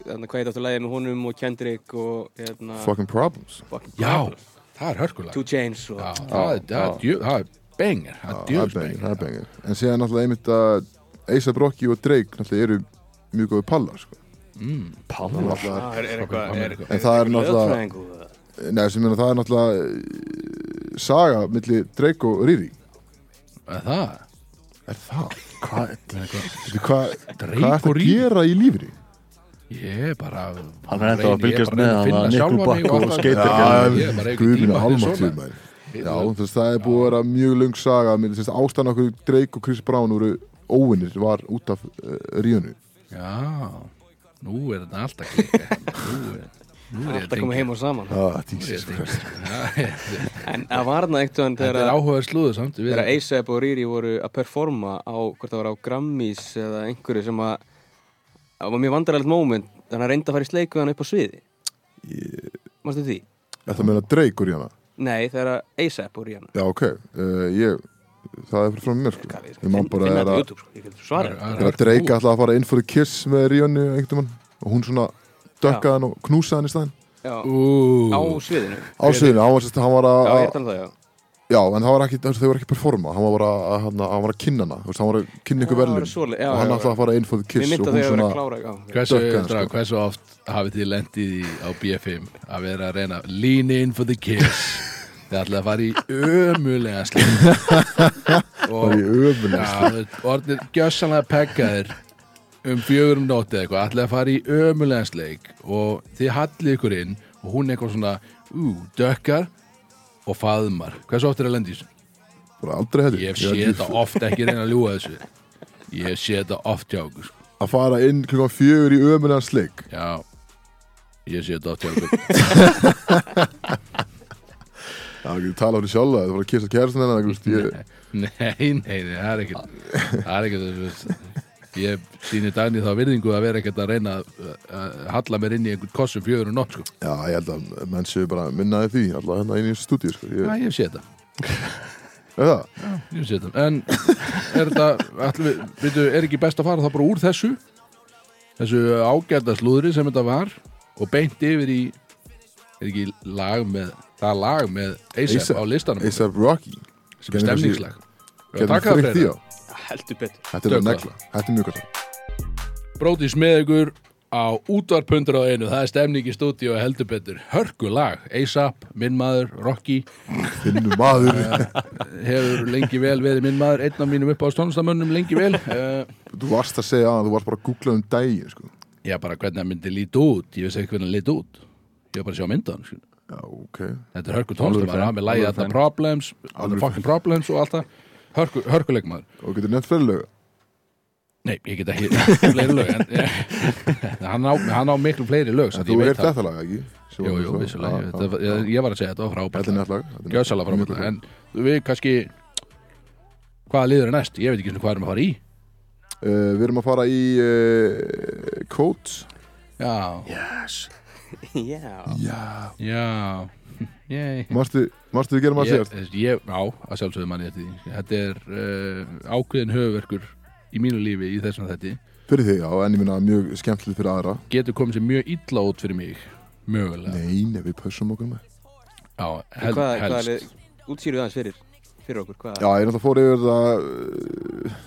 hvað heit eftir læginu með honum og Kendrick og hérna Fucking problems fucking Já, það er hörkulega. Two Chains og Já, það er- er djöð, það er banger, það er það er það er bengir En síðan náttúrulega einmitt að A$AP Rocky og Drake náttúrulega eru mjög góði pallar sko. Mm. Pallar Ah, er, er eitthvað er, er, En það er náttúrulega-? Nei, sem meina það er náttúrulega eh, saga milli Drake og Riri Er Það, Er það? hvað, Drake hvað ertu og að gera í lífri? Ég er bara Hann er ennþá að er reyna með að finna hann að sjálfan Nickelback mig og er ekki Guðminn tíma fyrir almáttuð svona. maður Já, þú veist, það er búið að vera mjög lung saga. Þess að ástæðan okkur Drake og Chris Brown voru óvinnir var út af uh, Ríunu Já, nú er þetta alltaf klikka. Nú er, nú er ég Alltaf komið heim og saman. Er tengd En það var þarna veginn Þetta er þegar áhugaður slúður samt við- þegar A$AP og Riri voru að performa á, hvort það var á Grammys eða einhverju sem að það var mjög vandarlegt moment þannig að reynda að fara í sleik við hann upp á sviði. Mástu því? Þetta meina Drake og Ríana Nei, þegar A$AP og Rihanna Já, ok, uh, ég það er frá mér sko. Ég man bara Finna er að YouTube, sko, ég get svarað. Það er Drake bú. ætlaði að fara inn fyrir Kiss með Ríanu einhvern mann og hún svona dökkaði hann og knúsaði hann í staðinn. Já, Ú, á sviðinu. Á sviðinu, hann var, sérst, hann var Já, að já en það var ekki, þau var ekki að performa. Hann var bara að, hann, var að kynna hana. Hann var að kynna ykkur já, og hann ætlaði að fara Mér Kiss og hún svona hversu, drag, sko. hversu oft hafið þið lendið í á BFM að vera að reyna lean in for the kiss? Þið ætlaði að fara í ömulega var og í ömulega já, orðin gjössanlega pekkaðir um fjögurum nóti eða eitthvað. Ætlaði að fara í ömulega sleik og þið hallið ykkur inn og hún eitthvað svona ú, dökkar og faðmar hversu oft er að lendi í þessu? bara aldrei hefði Ég hef séð þetta oft ekki reyna að ljúga þessu Ég hef séð þetta oft hjá okkur sko. að fara inn klukkan fjögur í ömulegan sleik Já Ég séð þetta oft hjá okkur já, ekki tala fyrir sjálfa, það var að kissa kærastan hennar Nei, nei, það er ekkert Það er ekkert. Ég sýni Dagni þá virðingu að vera ekkert að reyna að, halla mér inn í einhvern kossum fjögur og nótt sko. já, ég held að menn séu bara minnaði því, alltaf hérna inn í stúdíu sko. Já, ég, ég hef séð þetta það? Ég séð þetta En er þetta, við, veitu, er ekki best að fara þá bara úr þessu þessu ágæta slúðri sem þetta var og beint yfir í er ekki lag með það lag með A$AP, á listanum? A$AP Rocky. Sem er stemningslag. getum taka það Heldur betur. Þetta er negla, þetta er mjög gott Brótis með ykkur á útvarpundur á einu. Það er stemning í stúdíu og heldur betur. Hörku lag, A$AP, minn maður Rocky, finnum maður, hefur lengi vel verið minn maður, einn af mínum upp á stónlistamönnum lengi vel. Uh, þú varst að segja að þú varst bara að googla um daginn sko. Já, bara hvernig það myndi líti út. Ég veist ekki hvernig það líti út. Ég var bara að sjá myndan sko. já, ok. Þetta er Það fan, er með lægi þetta problems fucking problems og allt það Hörku, hörkuleikmaður. Og getur nefnt fyrir lög? Nei, ég get ekki fleiri lög en, hann, á, hann á miklu fleiri lög en þú ég það. þetta lag ekki? Svo- Jú, jú, vissulega já, ég, já. þetta var- ég, ég var að segja þetta var frábært. Þetta er nefnt lag þetta er nefnt- Gjössalega frábært En við kannski Hvaða liður er næst? Ég veit ekki svona hvað erum að fara í. Uh, Við erum að fara í uh, Quotes Já, Yes. Já. Já. Já Gerum að ég, segja ég, Já, að sjálfsögðu manni þetta. Þetta er uh, ákveðin höfuverkur í mínu lífi í þessum þetta Fyrir þig, já, en ég minna mjög skemmtilegt fyrir aðra. Getur komið sér mjög illa út fyrir mig Mögulega. Nei, nei, við pössum okkur með. Já, hel, Hvað, hvað helst. er, útskýruð aðeins fyrir, fyrir okkur, hvað? Já, ég er náttúrulega fór yfir það uh,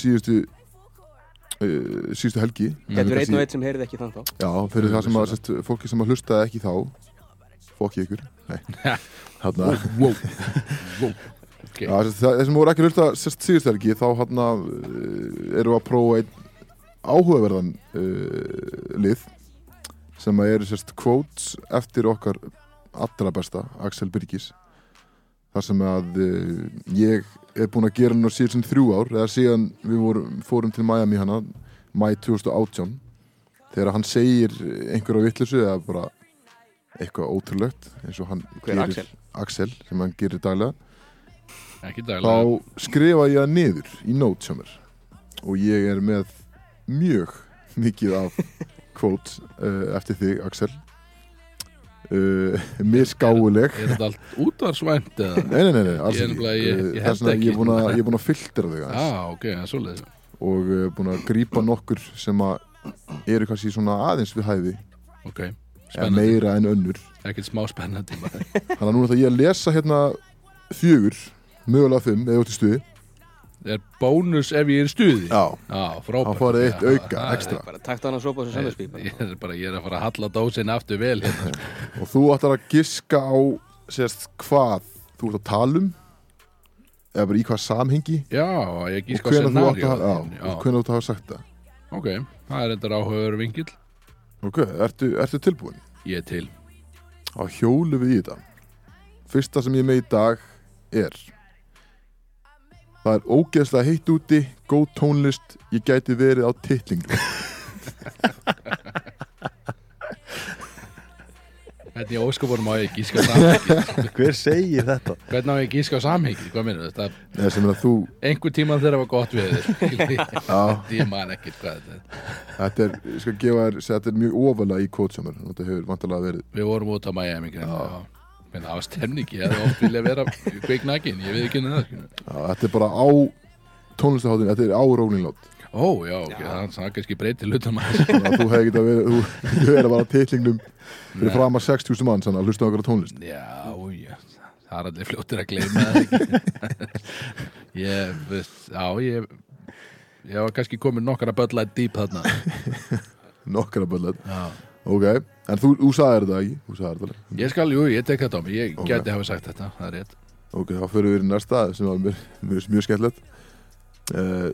síðustu uh, síðustu helgi. Getur Kannski- einn og einn sem heyrið ekki þann þá? Já, fyrir það sem að, sérst, fólki sem að hlustaði ekki þá fokki ykkur. Nei, þarna. Það sem voru ekki hlusta sérst, síðustu helgi þá uh, erum við að prófa einn áhugaverðan uh, lið sem að eru sérst quotes eftir okkar allra besta, Axel Birgis. Þar sem að uh, ég er búinn að gera hann á síðan þrjú ár eða síðan við vorum, fórum til Miami hana mæ 2018 þegar hann segir einhverja vittlisu eða bara eitthvað ótrúlegt eins og hann Hver, gerir Axel? Axel, sem hann gerir daglega. Ekki daglega. Þá skrifa ég það niður í notes hjá mér. Og ég er með mjög mikið af quotes uh, eftir þig Axel. Uh, misgáuleg Er þetta allt útvarsvænt eða? nei, nei, nei, nei, alls Ég er ekki ég- er búin að, ekki. ég er búin að filtera þig aðeins. Já, ok, það er svoleiðis. Og uh, búin að grípa nokkur sem að eru kannski svona aðeins við hæfi. Ok, spennandi. meira en önnur. Ekkert smá spennandi. Maður. þannig að núna ætla ég að lesa hérna fjögur, mögulega fimm eða út í stuði. Er bónus ef ég er í stuði? já, Já, frábært. Þá farið eitt Já, auka, það er- extra. Bara takt hann að sopa þessu samverðspí Ég bara, ég er að fara að halla dósin aftur vel hérna. og þú ætlar að giska á sérst hvað þú ert að tala um? Eða bara í hvað samhengi? Já, ég og gíska á já, og hvenær þú átt að hafa sagt það. Ok, það er þetta áhugaður vingill ok, ertu, ertu tilbúin? Ég er til. Á hjólu við í þetta fyrsta sem ég með í dag er það er ógeðslega heitt úti góð tónlist, ég gæti verið á titlingu Hvernig ég óskapunum á ég gíska samhengi Hver segir þetta? Hvernig á ég gíska samhengi? Hvað minnur þetta? eða sem að þú Einhver tíma þegar það var gott við þér já, Ég man ekkert hvað þetta er þetta er, ég skal gefa þér þetta er mjög ofalega í kótsjámur þetta hefur vantarlega verið Við vorum út á Miami greinilega, já. Menn það var stemning, ég hefði oft vilja vera kveiknakin, ég veit ekki henni það skilur. já, þetta er bara á tónlistaháttin, þetta er á rólinglót Ó, já, ok, það það kannski breytir hlutum að að þú hefði getað verið þú þú er bara á titlingnum fyrir fram að 60.000 mann þannig að hlusta á okkur á tónlist. Já, já, það er allir fljóttir að gleyma Ég, veist, já, ég Ég var kannski komin nokkara böllætt dýp þarna. Nokkara böllet Já. Ok, en þú, þú sagðir þetta ekki? Þú sagðir þetta. Ég skal, jú, ég tek þetta á mig, ég Ok. geti hafa sagt þetta, það er rétt. Ok, þá fyrir við í næsta sem var finnst mjög skemmtilegt uh,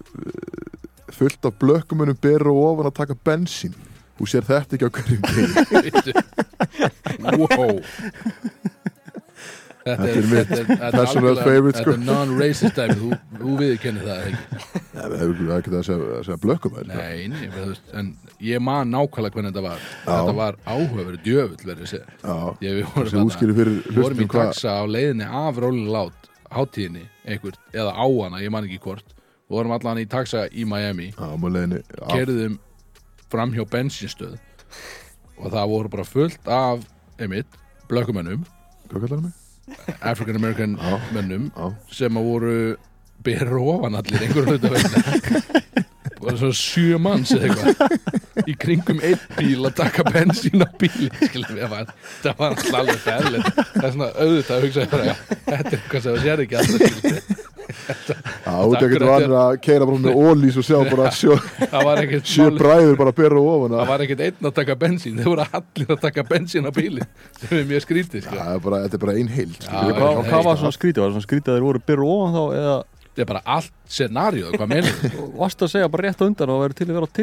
fullt af blökkumunum ber og ofan að taka bensín. Þú sér þetta ekki á hverjum Veitu. Wow. Þetta er mitt er personal favorite, sko. Þetta er non-racist dæmi, þú, viðurkennir það ekki það hefur ekki að segja, að segja veist, en ég man nákvæmlega hvernig þetta var. Þetta var áhugaverið djöfull verið já, Ég við vorum í taxa á leiðinni af Loud hátíðinni, einhvert, eða á hana, ég man ekki hvort vorum allan í taxa í Miami. Kerðum fram hjá bensinstöð og það voru bara fullt af einmitt, blökkumönnum. Það? African American Já. mönnum já, sem að voru berur ofan allir einhverjum hluta vegna. Bara svona sjö manns eða eitthvað í kringum einn bíl að taka bensín á bíl það var alltaf alveg fæðilegt það er svona auðvitað að hugsa þetta er eitthvað sem það sér ekki alltaf já, út ekkert vanur að keira bara með ólís og sjá bara sjö, það var ekkert sjö bræður bara bera og ofan það að var ekkert einn að taka bensín þeir voru allir að taka bensín á bílinn sem er mjög skrítið Já, sko. það er bara, þetta er bara ein heild Já, skilur við. já, Hvað, var svona skrítið? Var það svona skrítið að þeir voru byrru ofan þá eða þetta er bara allt mennur varst að segja bara rétt undan og verið til að vera á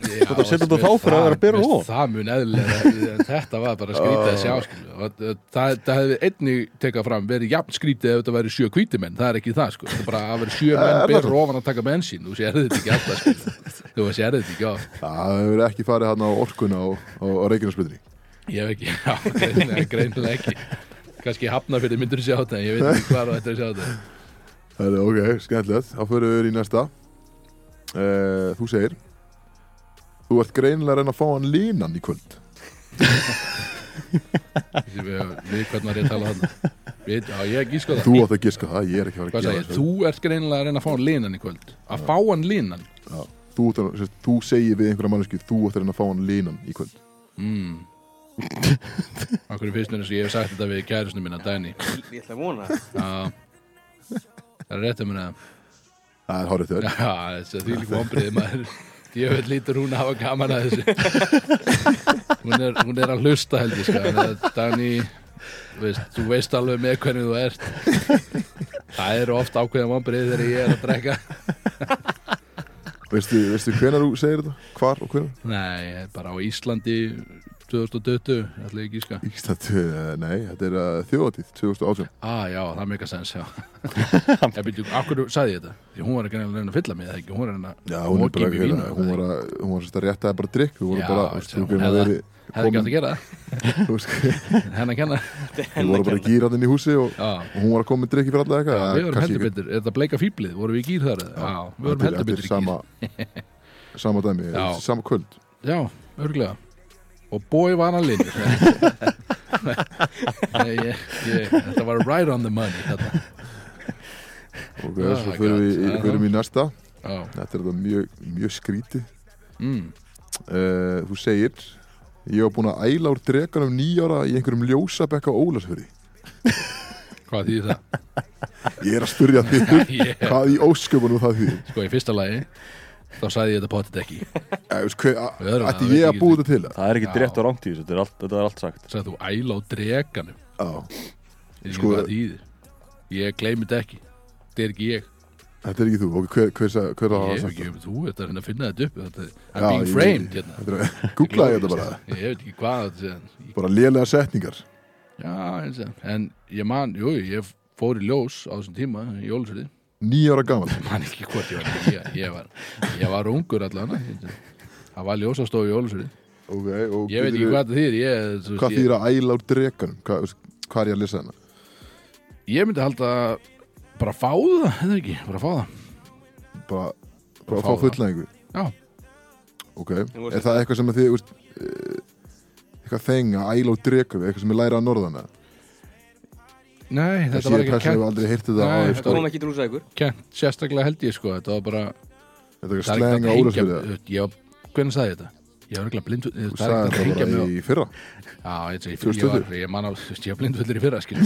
titling? Já, Þú þetta þá fyrir að vera að veist, ofan. Það mun eðlilega, þetta var bara skrítið að sjá það, það, hefði einnig tekað fram verið jafn skrítið ef þetta væri sjö hvítimenn, það er ekki það sko. Það er bara að vera sjö menn svo? ofan að taka bensín, þú sérði þetta ekki alltaf. Þú sérði þetta ekki. Já, það hefur ekki farið hann á orkuna og, Reykjanesbytri Ég hef ekki, já, greinilega ekki. Kannski hafna fyrir myndur sjá þetta, ég veit þú þú ert greinilega að reyna að fá hann línan í kvöld. Við, hvernig var ég að tala þarna við, Já, ég gíska það Þú átt að giska það, ég er ekki að fara að gera ég? Þú ert greinilega að reyna að fá hann línan í kvöld Að fá hann línan það. Þú, að- sérst, þú segir við einhverja mannesku, þú átt að reyna að fá hann línan í kvöld. mm. Akkur fyrst mér eins og ég hef sagt þetta við kærusinu mína Dæni Ég ætla að vona Já Það er rétt um henni Það er horrið þér. Já, þess að því líka ombriði maður Veit lítur hún að hafa gaman að þessu hún er, hún er að hlusta held ég sko Dani veist, Þú veist alveg með hvernig þú ert Það eru oft ákveðan ombriði þegar ég er að drekka Veistu, veistu hvenar þú segir þetta? Hvar og hvenar? Nei, bara á Íslandi 2020, ég ætla ekki að gíska uh, nei, þetta er uh, þjóðatíð, 2018. Ah, já, það meika sens, já Ég byrju, akkur sagði ég þetta? Því hún var ekki að reyna að fylla mig? Hún var að reyna hún er hérna, hún var að, hún var rétta bara drikk, hún hefði- ekki átt að gera henn að kenna við vorum bara að gýra inn í húsi og, hún var að koma með drikki fyrir alla eitthvað. við vorum kannski heldur ekki- betur Er þetta bleika fýblið? Vorum við í gýr þar? við vorum þetta er- heldur þetta betur í er sama, gýr sama dæmi, sama kvöld. Já, örglega Og bói var hann linur Þetta var right on the money þetta. Og Ah, svo fyrir við gott. í- næsta. Já, Þetta er þetta mjög, mjög skrítið. mm. Uh, þú segir, ég var búin að æla úr drekanum nýjára í einhverjum ljósabekka Ólasfjörði. Hvað þýðir það? Ég er að spurja Ég, hvað í ósköpunum það því? sko, í fyrsta lagi Þá sagði ég þetta potið ekki Ætti öðru lagi, ég að búið ekki. þetta til það? Það er ekki Já. rétt og rámt í þessu, þetta er allt, þetta er allt sagt. Sagði þú æla á dreganum Já, Ég Sko- það þýðir Ég gleymi þetta ekki Þetta er ekki ég þetta er ekki þú. Ok, hver, hver, hver, hver Ég hafa hef sagt ekki það? um þú Þetta er að reyna að finna þetta upp þetta, Já, being ég- framed hérna Þetta er- Googlaði þetta bara. Ég veit ekki hvað þetta er Bara lélega setningar. Já, eins og En ég man, jú, ég fór í ljós á þessum tíma í Jólusverði Nýjára gaman. Man ekki hvort ég var ég, ég var, ég var ungur allan Það var ljós að stóð í Jólusverði Ok, og Ég veit ekki hvað það þýðir ég, Hvað ég, þýr að æla úr drekanum? Hvað, hvað er ég að lesa hana? ég myndi halda bara fá það, eða ekki, bara fá það Bara, bara fá fá fullnæðingu? Já. Ok, er það eitthvað sem að þið, eh, eitthvað þeng að æla úr drekanum, eitthvað sem er læra að norðana? Nei, þetta Þessi var ekki kent, aldrei heyrti þetta Nei, á Þetta kom ekki til ykkur. Kent sérstaklega held ég sko Þetta var bara Þetta er það slenga ekki að ólagsfyrir hengja Ég var, hvernig sagði ég þetta? Ég var ekki blind Þú Það er sagði að þetta bara í fyrra. Já, ég, ég, ég, 2020. var, ég man á, þú ég var blindfullur í fyrra skil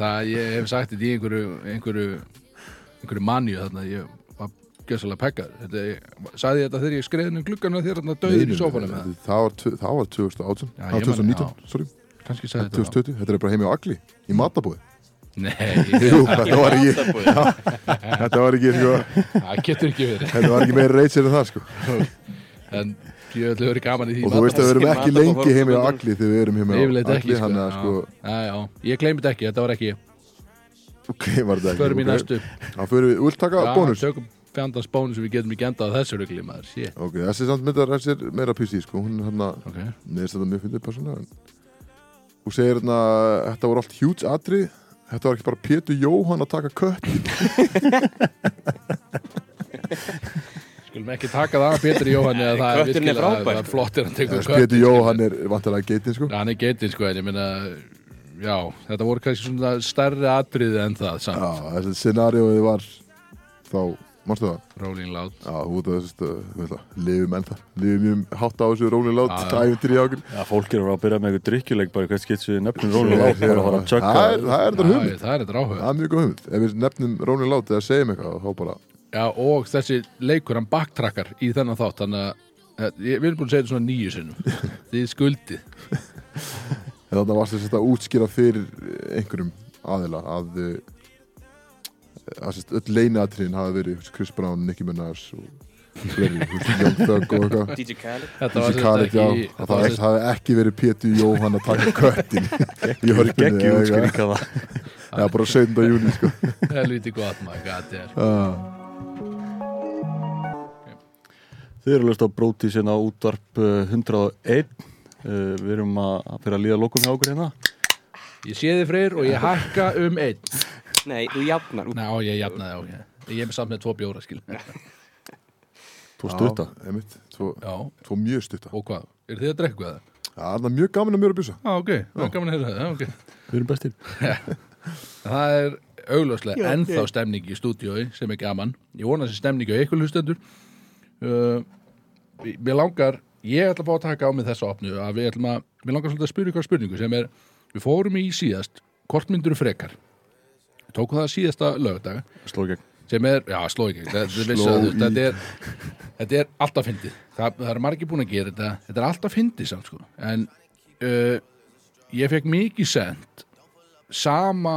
Það, ég hef sagt þetta í einhverju einhverju, einhverju manju þarna, ég var gjössalega pekkar sagði ég þetta þegar ég skreiði um gluggan með þér þarna döðir í sófanum það Það var, tvö- það var 2018 Já, Það var ég man- 2019, sorry. Kannski sagði þetta 2020, þetta er bara heimi á Agli Í matabóði Nei, Jú, þetta var ekki Þetta var ekki, sko. Það getur ekki verið. Þetta var ekki meira reytsir en það, sko. En ég ætla að vera gaman í því Og þú veist að við erum ekki lengi á fór- Agli Þegar við erum á Yfirleitt Agli ekki sko. Sko, já, já, já, ég gleymi þetta ekki, þetta var ekki ok, var þetta Förum í ekki næstu. Þá förum við, vilt taka Já, bónus? Tökum fjandans bónus sem við getum ekki endað á þessu rugli maður, Ok, þessi samt myndar, þessi er meira PC, sko. Hún er hann að, neðist þetta mjög fyndið Þú segir hérna, þetta voru allt huge atri Þetta var ekki bara Pétur Jóhann að taka kött. Skulum ekki taka það að Pétur Jóhann eða það er virkilega það er flott er hann tekur Pétur köttinn, Jóhann er vantarlega geitin, sko. Já, hann er getinn sko, en ég meina já, þetta voru kannski svona stærri atriði en það Já, samt, þessi scenarióið var þá, mástu það? Rolling Loud. Já, þú veit að þessi, þú veist það, lifum ennþá. Lifum mjög hátt á þessu Já, já. æfintir í ákveð Já, fólk er að að byrja með eitthvað drikkjuleik bara hvert skilt sér nefnum að fara að Það er það þetta hugmynd. Það er þetta áhuga Það er mjög góð hugmynd. Ef við nefnum róli lát eða segjum eitthvað þá bara Já, og þessi leikur, hann backtrackar í þennan þátt, þannig að eh, við erum búin að segja þetta svona nýju sinnum. Þið skuldið. Þannig varst þess að útskýra fyrir einhverjum aðila að eh, að öll leinatriðin hafi verið Chris Brown, Nicki Minaj og veist, Young Thug og eitthvað DJ Khaled það var ekki- verið Pétur Jóhann að taka köttin í hörpunni Gekki eða bara 17. júni sko. helviti gott er Ah. Þið eru að lösta á bróti sinna á útvarp uh, 101 uh, Við erum að, fyrir að líða lokum hjá okkur hérna Ég sé þið freyr og ég hækka um einn Nei, þú jafnar. Út Ná, ég jafnaði á ég. Ég er samt með tvo bjóra, skil Þú stutta? Já, einmitt, tvo, Já, tvo mjög stutta. Og hvað? Er þið að drekka það? Já, það er mjög gaman að mjög að bjösa Já, ok, það er gaman að heyra það, já, ok. Við erum bestir. Það er augljóslega ennþá stemning í stúdíói sem er gaman. Ég vona þessi stemning á ykkur hlustendur. Uh, mér langar, ég ætla að fá að taka á mig þessa opnu að við ætlum að, mér langar svolítið að spyrja ykkur spurningu sem er, við fórum í síðast, hvort myndur frekar? Við tókum það síðasta lögdaga Sló gegn. Sem er, já, sló ekki, þetta, þetta, í- er, þetta er alltaf fyndið. Það, það er margir búin að gera þetta, þetta er alltaf fyndið samt, sko. En uh, ég fekk mikið sent sama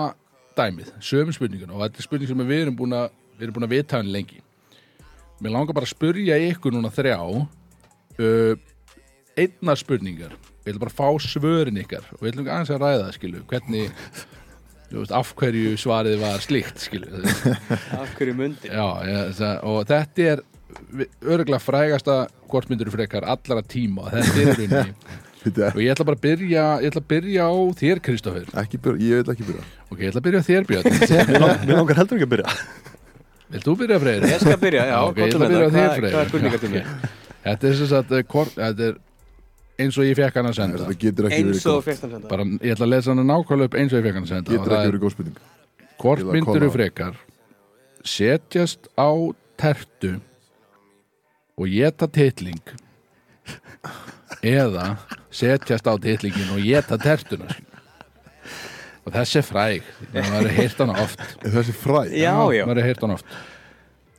dæmið, sömu spurningun og þetta er spurning sem við erum búin að við erum búin að vita hann lengi. Mér langar bara að spurja ykkur núna þrjá uh, einnar spurningar. Við ætlum bara að fá svörin ykkar. Og við ætlum aðeins að ræða það skilu hvernig, veist, af hverju svarið var slíkt Af hverju mundi? Já, ég, það, og þetta er örgulega frægasta hvort myndur frekar allara tíma þetta er rauninni. Og ég ætla bara að byrja ég ætla að byrja á þér byrja, ég vil ekki byrja. Ok, ég ætla að byrja á þér Björn. Mér langar heldur ekki að byrja. Vilt þú byrja Freyr? Ég skal byrja, já, Ok, ég ætla að byrja á þér Freyr. Þetta er sem sagt eh, þetta er eins og ég fekk hann að senda. Þetta getur ekki verið Eins og góð fyrst að senda. Bara, ég ætla að lesa hann nákvæmlega upp eins og ég fekk hann að senda. Og Getur það ekki er verið góð spurning. Hvort Ég ætla að myndur koma á. frekar setjast á tertu og geta titling eða setjast á titlingin og geta tertuna? Og þessi er fræg. Maður hefur heyrt hana oft. Er þessi fræ? Já, já. maður hefur heyrt hana oft.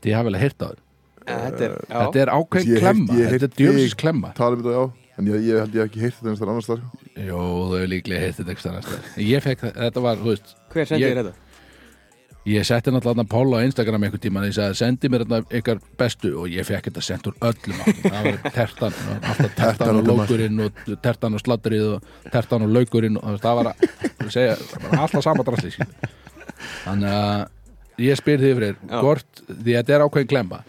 Því hafa vel heyrt á þér. Þetta er, já. Þetta er ákveðin Ég heyrt- klemma, ég heyrt þetta er djöfisins þig- klemma Tala um þetta, já En ég, ég held ég ekki heyrt þetta einhvers þar annars þar Jó, þau hefur líklega heyrt þetta ekki stannast ég fekk það, þetta var, þú veist Hver sendi Ég- þér þetta? Ég setti náttúrulega þarna Pála á Instagram einhvern tíma og ég sagði sendi mér þetta ykkar bestu og ég fekk þetta sendt úr öllum áttum. það var tertan, alltaf tertan Tertan og lókurinn og tertan og slatterið og tertan og laukurinn og það var, að, segja, það var alltaf sama drasli skilur. þannig að ég spyr því fyrir hvort, því þetta er ákveðin klemma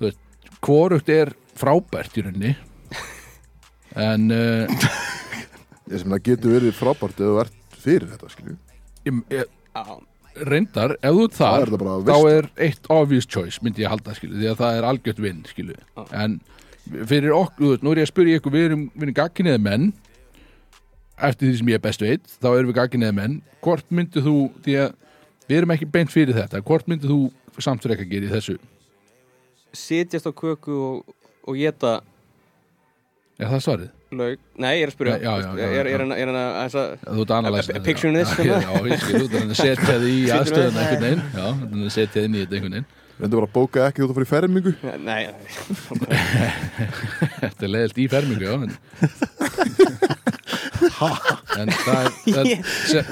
þú veist, hvorugt er frábært í rauninni en uh, Ég sem það getur verið frábært ef þú ert fyrir þetta, skilju. ég, ég, Já, reyndar, ef þú ert Það þar er þetta bara þá veist er eitt obvious choice myndi ég halda skilu, því að það er algjört vinn skilu, Já. en fyrir okkur, þú veist, nú er ég að spyrja ykkur við erum, við erum gagginniði menn. Eftir því sem ég er bestu veit, þá erum við gagginniði menn. Hvort myndið þú, því að við erum ekki beint fyrir þetta, hvort myndið þú samt fyrir ekki að gera í þessu, sitjast á köku og, og geta er það svarið? laug. Nei, ég er að spyrja. Nei, já, já, já, er- er er að aðeins að picture this, já, ég skil, þú ert að setja þið í aðstöðuna einhvern veginn. Já, ert að setja þið inn í þetta einhvern veginn. Reyndu bara að bóka ekki þú ert að fara í fermingu. Nei, Þetta er leiðilt í fermingu, já en, það það,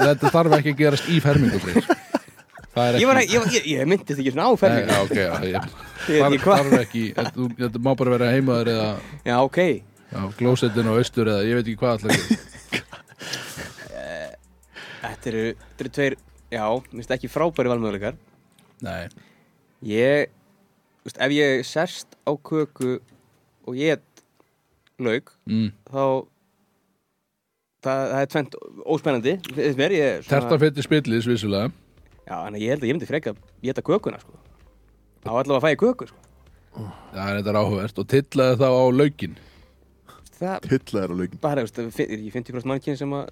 þetta þarf ekki að gerast í fermingu. Það er Ég, var, ekki ég, var- ég, ég ekki svona ég, hvað? þarf ekki þetta, þú- þetta má bara vera heimaður eða Já, ok á glósetin og austur eða ég veit ekki hvað allar gera Þetta eru, þetta eru tveir Já, minnst ekki frábæri valmöðuleikar Nei, Ég, veist, ef ég sest á köku og ég et laug mm. þá það, það er tvent óspennandi mér, ég er tertar fyrir spillis vissulega Já, en ég held að ég myndi freka að geta kökuna sko. Þá allavega að fæ ég köku sko. Það er þetta áhugavert og tillaði þá á laukin Það er á leikin bara, veist, fin- ég finn hvort mannkinn sem að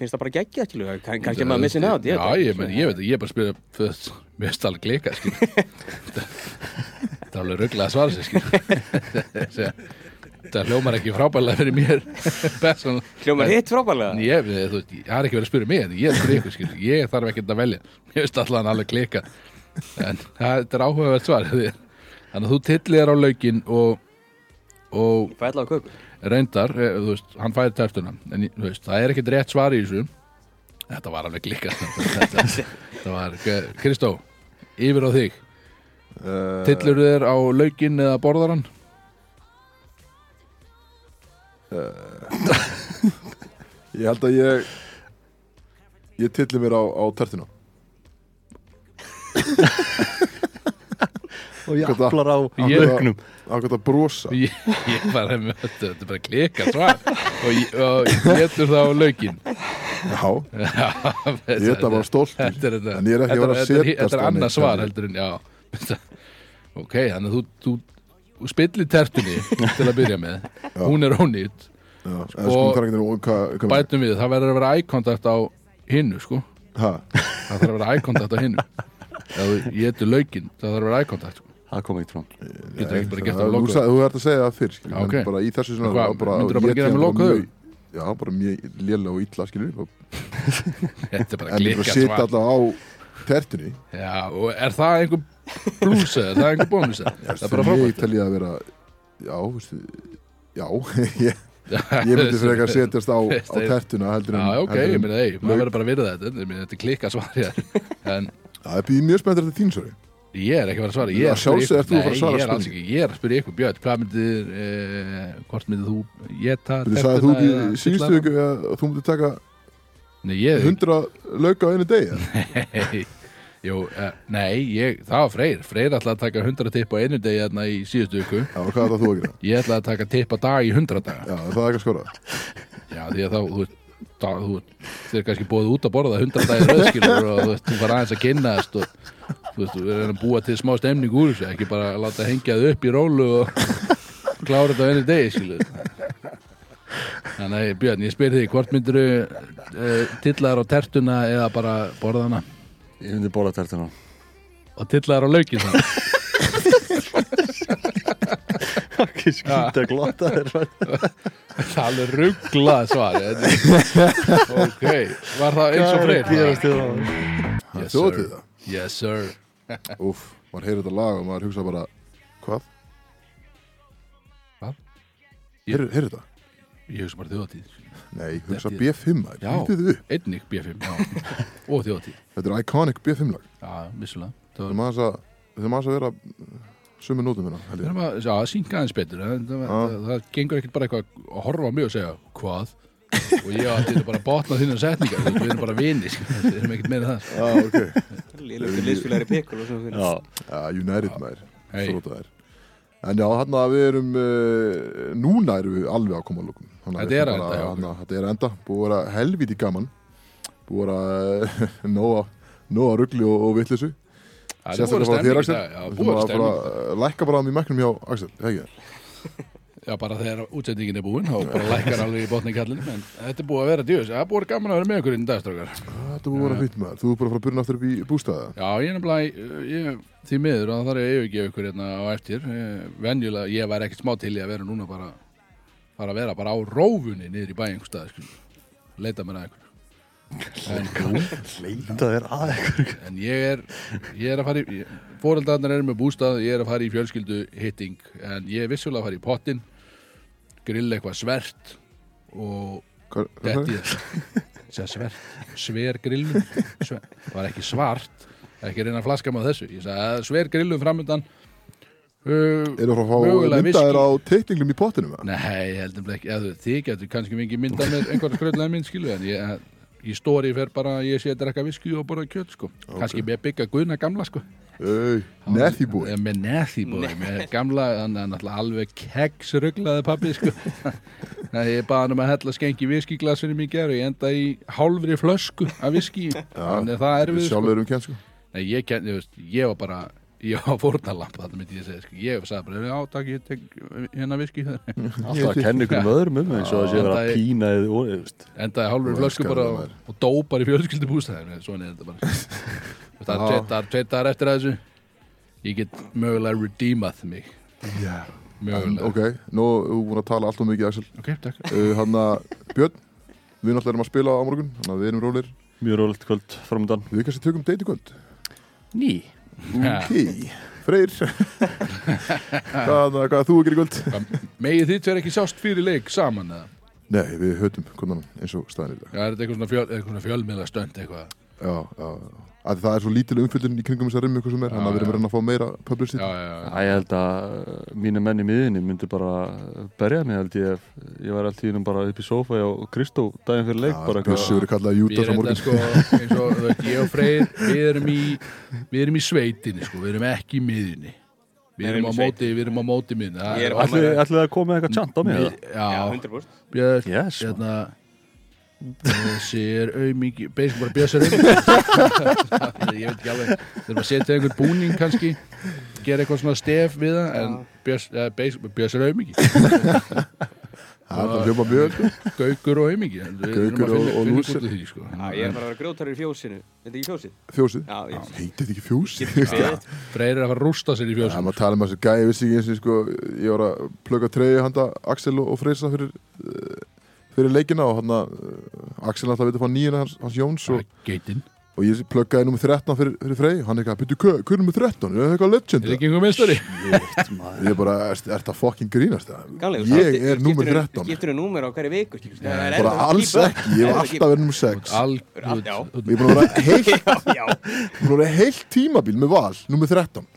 finnst það bara skilju, kann, kannski er maður missin á Já, ég, men, ég veit að ég er bara að þú veist, mér finnst alveg klika skil. Þetta er alveg rugglega að svara sér skil. Þetta hljómar ekki frábælega fyrir mér Bessan, Hljómar hitt frábærlega? Ég, þú veist, ég har ekki verið að spyrja mig ég er að ykkur skil. ég þarf ekki að velja. Mér finnst allan alveg klika en það er áhugavert svar þannig að þú tillir á laukin og, og Fæ allavega köku reyndar, eh, þú veist, hann fæði tertuna en veist, það er ekkert rétt svar í þessu. Þetta var alveg klika þetta, var, Kristó yfir á þig, uh, tillur þér á laukin eða borðaran Ég held að ég Ég tilli mér á, á tertuna Og ég Hvað það? aflar á Ég- lauknum Á hvað það brosa ég, ég bara með þetta þetta er bara klika og, ég- og getur það á laukin Já, ég Þetta þetta var stoltur. Þetta er þetta. En ég er ekki að vera að Þetta er- setjast Þetta er annað svar heldur. en já. Ok, þannig að þú, spillir tertunni til að byrja með. Hún er ónýtt Já, Sko- sko það er hvað- Bætum við, það verður að vera eye contact á hinnu sko. Ha, Það þarf að vera eye contact á hinnu Ef þú getur laukinn, það þarf að vera eye contact sko. Það kom ekkert fram. Getur ekki bara gert það- það Þú lokuð sagði- þú ert að segja það fyrr skilur, Já, ok. En bara í þessu svona Hvað, bara- myndirðu bara ég gera með mjög- Já, bara mjög lélega og illa skilur og- Þetta er bara En ég bara klikka sita svar. alltaf á tertunni. Já, og er það einhver blús eða er það einhver bónus eða? Það er bara Fyrir mig frábært. tel ég að vera Já, veistu Já, ég, ég myndi frekar að setjast á, á það- Já, tertuna heldur en ok, heldur en- ég meina, ei, maður verður bara að virða þetta Ég meina, Þetta er klikka svar hér En Já, ég býð mjög spenntur eftir þín svari ég er ekki að vera að svara Ég er að ykkur fara að svara Nei, ég er alls ekki Ég er að spyrja ykkur, Björn Hvað myndir, eh, hvort myndir þú geta Þú sagði þú ekki síðustu viku að þú myndir taka Nei, ég 100 lauka á einu eða? Nei, Jú, eh, nei, ég, það var Freyr. Freyr ætlaði að taka 100 tipp á einu degi hérna í síðustu gera? Ég ætlaði að taka tipp á dag í 100 daga. Já, það er ekki að skora Já, því að þá, þú veist þá, þú er kannski búið út að borða 100 dagir rauðskilur og þú veist, þú fara aðeins að kynnast og þú veist, við erum að búa til smá stemning úr þessu, ekki bara að láta hengja þau upp í rólu og klára þetta á einu degi, skilur Þannig Björn, ég spyr þig, hvort myndir uh, tillaðar á tertuna eða bara borðana Ég myndi bóla tertuna. Og tillaðar á laukin þannig Ekki skýta glotta þér Það er alveg rugglað svar Ok, var það eins og Freyr? Það Yes, Þjóðatíð sir. það Yes, sir Úf, maður heyrir þetta lag og maður hugsa bara Hvað? Hvað? Heyrir þetta? Ég hugsa bara þjóðatíð Nei, hugsa Þetta- B5 maður, Já. Einnig B5 já. og þjóðatíð Þetta er iconic B5 lag Já, vissulega er Það er maður að vera Summi nótum hérna, held Við ég erum að, synka aðeins betur það, það, það, það gengur ekkert bara eitthvað að horfa á mig og segja, hvað? og ég átti þetta bara að botna þínu setningar við erum bara vinir, við erum ekkert meira en það. Já, ok. Lýlöku liðsfélagri pikul og svona fyrir. Já, United maður. Hey. Þróttaðir En já, hann að við erum uh, Núna erum við alveg að koma að lókum Þetta er enda, já, hana, Þetta er enda. Búið að vera helvíti gaman. Búið að vera nóga Nóga rugli og, og vittlisu Sérstaklega frá þér Axel Lækka bara á því mæknum hjá Axel Já, bara þegar útsendingin er búin þá bara lækkar alveg í botni kallin en þetta er búið að vera djöðs, það er búið að gaman að vera með ykkur inn í dagstrákar Þetta búið að vera fýtt maður. Þú er bara að fara að byrja aftur upp í bústæða Já, ég er nefnilega, ég, því miður og það þarf ég að yfirgefa ykkur hérna á eftir. Eh, venjulega, ég væri ekkert smá til í að vera núna bara, fara að vera bara á rófunni niður í bæ einhver stað, skil leita mér að ykkur en, leita þér að eitthvað en ég er ég er að fara í, fóreldarnar eru með bústað ég er að fara í fjölskyldu hitting en ég er vissulega að fara í pottin grill eitthvað svert og svert, sver grillum sver, Það var ekki svart Ekki reyna að flaska með þessu. Ég sagði að sver grillum framöndan uh, Eru að fara að fá myndaðir viskí. á teikningum í pottinum eða? Nei, heldum ekki. Eða, Þið getur kannski mikið myndað með einhverja skröðlega mynd skilu En ég, í stóri fer bara að Ég sé að drekka viski og borða kjöt sko. Kannski með byggja guðna gamla sko. Eh, Með nethi búi Með gamla, alveg keksruglaði pappi sko. Nei, Ég baði hann um að hella skenki viskiglasinu mér ger og ég enda í hálfri flösku af viski Þannig að það er við sko. Sjálfur erum kenn sko Nei, ég, ken, ég, veist, ég var bara ég var fórnalamp, þetta myndi ég segja sko. ég sagði bara, já takk, ég tek hérna viski Alltaf að kenna ykkur um öðrum um eins og að sé vera að pína endaði hálfur flösku bara og, dópar í fjölskyldubústæðin svona er þetta bara. Það er dagar eftir að þessu. Ég get mögulega redeemað mig. Já. Ok, nú erum við búin að tala allt og mikið Axel. Ok, takk. Uh, Hann að Björn Við náttúrulega erum að spila á morgun. Þannig að við erum rólir Mjög rólegt kvöld framöndan Við kannski tökum date í kvöld Freyr. Hvað hvað er þú að gera í kvöld? Megið þitt verið ekki sást fyrir leik saman eða? Nei, við höfum konan eins og dag. Já, er þetta eitthvað svona, fjöl, eitthvað svona fjölmiðla stönd eitthvað? Já, já, já að Það er svo lítil umfyllun í kringum þess að rimmu sem er Þannig að við erum að reyna að fá meira publicity. Já, já, já, Æ, ég held að mínu menn í miðinni myndi bara berja mig held ég ef ég var alltaf ínum bara upp í sófa og Kristó daginn fyrir leik bara Bjössi verið kallað á erum morgun. sko, eins og veist, ég og Freyr, við erum í, við erum í sveitinni sko, við erum ekki í miðinni. Við erum móti, við erum á móti. Það Ætli ætli það að koma eitthvað tjant á mig? Já, Já, 100% Björn, Yes, hérna, Þessi er auðmiki Basic bara Björs er auðmiki Ég veit ekki alveg. Þeir maður setja einhvern búning kannski Gera eitthvað svona stef við það En Björs er auðmiki Það er að hljópa mjög sko. Gaukur og auðmiki Gaukur og- því, sko. Já, ég er bara að vera grjótarur í fjósinu. Þetta ekki fjósið? Fjósið? Heitir þetta ekki fjósið? Við- Freyr er að fara að rústa sér í Það fjósum maður tala um ég eins og sko, ég var að plöka treyju handa Axel og, Freysa fyrir, uh, fyrir leikina og hann að uh, Axel alltaf veit að fá nýjuna hans, hans Jóns og, og ég plökaði nummer 13 fyrir, fyrir Frey, hann er eitthvað, byrju, hver er nummer 13? Er það eitthvað legend? Er ekki einhver meistari? Ég er bara, er, það fucking grínast það? Ég er nummer 13 Skiptur þú númer á hverju viku það er Bara að alls ekki, ég hef að alltaf verið nummer 6 Algjörð Já. Ég er að vera heilt, að tímabil með val, nummer 13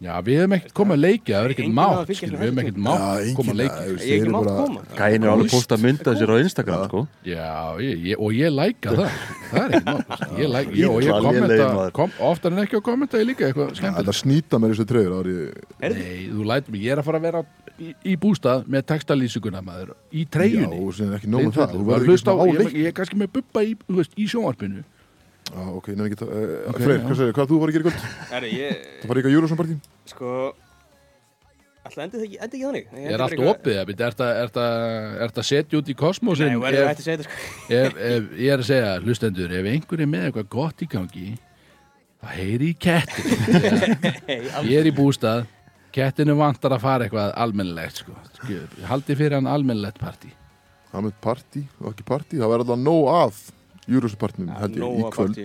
Já, við hefum ekkert komað að leikja Það er ekkert mátt, að Við hefum ekkert mátt koma að leikja. ég þeir ekki mátt bara- koma. Gæin er alveg posta mynda sér á Instagram sko. Já, ég, ég, og ég læka það. Það er ekkert mátt. Ég læka, og ég kommenta Oftar en ekki að kommenta ég líka eitthvað Það skemmtilegt. að snýta mér þessu treyjur ári Nei, þú lætur mig, ég er að fara að vera í, bústað með textalýsinguna maður Í Já, treyjunni og sem er ekki nóg með það Þú verður ekki á Já, ok, nefnir ekki það uh, Ok, Freyr, hvað segir, hvað þú var að gera í kvöld? Ég, Það var ekki að Júrasson partí? sko Alltaf endið það ekki, ekki þannig? Ég er bara allt eitthvað- opið, er þetta setja út í Nei, kosmosin þú verður ef, hægt að segja þetta sko. ef, ef, ég er að segja, hlustendur ef einhver er með eitthvað gott í gangi það heyri í kettin Nei, ég er í bústað kettinu vantar að fara eitthvað almennilegt sko. haldi fyrir hann almennilegt partí. Það með partí? Og ekki partí Það verður alltaf nóg að Júrasson partíum held ég í kvöld.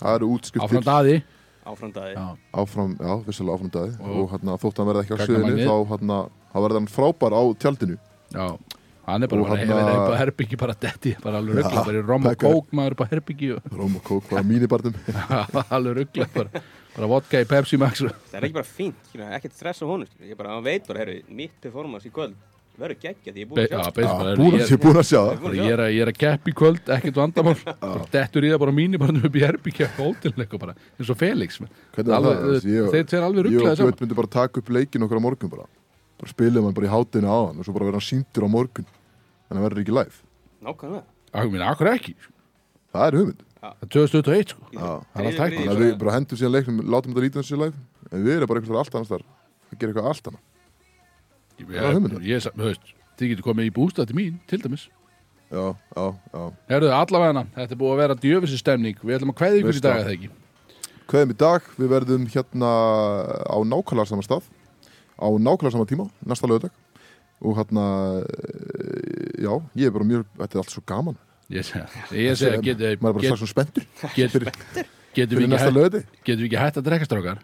Það eru áfram útskriftir daði. Áfram daði. Já. áfram, já, vissulega áfram dagi Og- og hérna, þótt hann verði ekki á sviðinu þá hérna, þá verður hann frábær á tjaldinu. Já, hann er bara Og að- upp á herbyggi bara detti, bara alveg ruggla, bara í rom og kók maður á herbyggi og Róm og kók bara mínibartum alveg ruggla, bara, bara vodka í Pepsi Max Það er ekki bara fínt, skilur, ekkert stress á honum skilur. Ég bara, hann veit bara, herru, mitt performance í kvöld verður geggja því ég er búin að já, sjá ég það. Ég er að, ég er að kepp í kvöld, ekkert vandamál. Dettur í það bara mínu bara upp í herbyggi á hótelleik og bara, eins og Felix er alveg, það? Ég- þeir tveir alveg Ég og rugglaði saman. Björn myndi bara taka upp leikin okkur á morgun bara. Bara spilum hann bara í hátinu á hann og svo bara vera hann síndur á morgun. En það verður ekki live. Nákvæmlega. Akkur ekki? Það er hugmynd. Það er 2021 sko. Það er Þannig að við bara hendum síðan leiknum látum þetta lítið hans sér live. En við erum bara vegar allt annars þar að gera eitthvað allt annað Ég, veist, þið getur komið í bústað til mín, til dæmis. Já, já, já. Herðu, allavega þetta er búið að vera djöfisir stemning. Við ætlum að kveða ykkur í dag að það ekki? Kveðum í dag, við verðum hérna á nákvæmlega sama stað á nákvæmlega sama tíma, næsta lögadag og hérna eh, já, ég er bara mjög, þetta er allt svo gaman. Ég segi, Maður getur er bara get, strax svona spenntur. get, fyrir, getum við ekki næsta hætt lögati getum við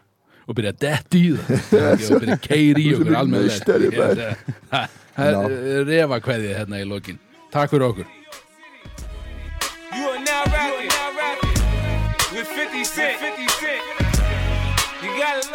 og byrja að detti í það og byrja að keiri í okkur segi, það- er refa kveðið hérna í lokin. Takk fyrir okkur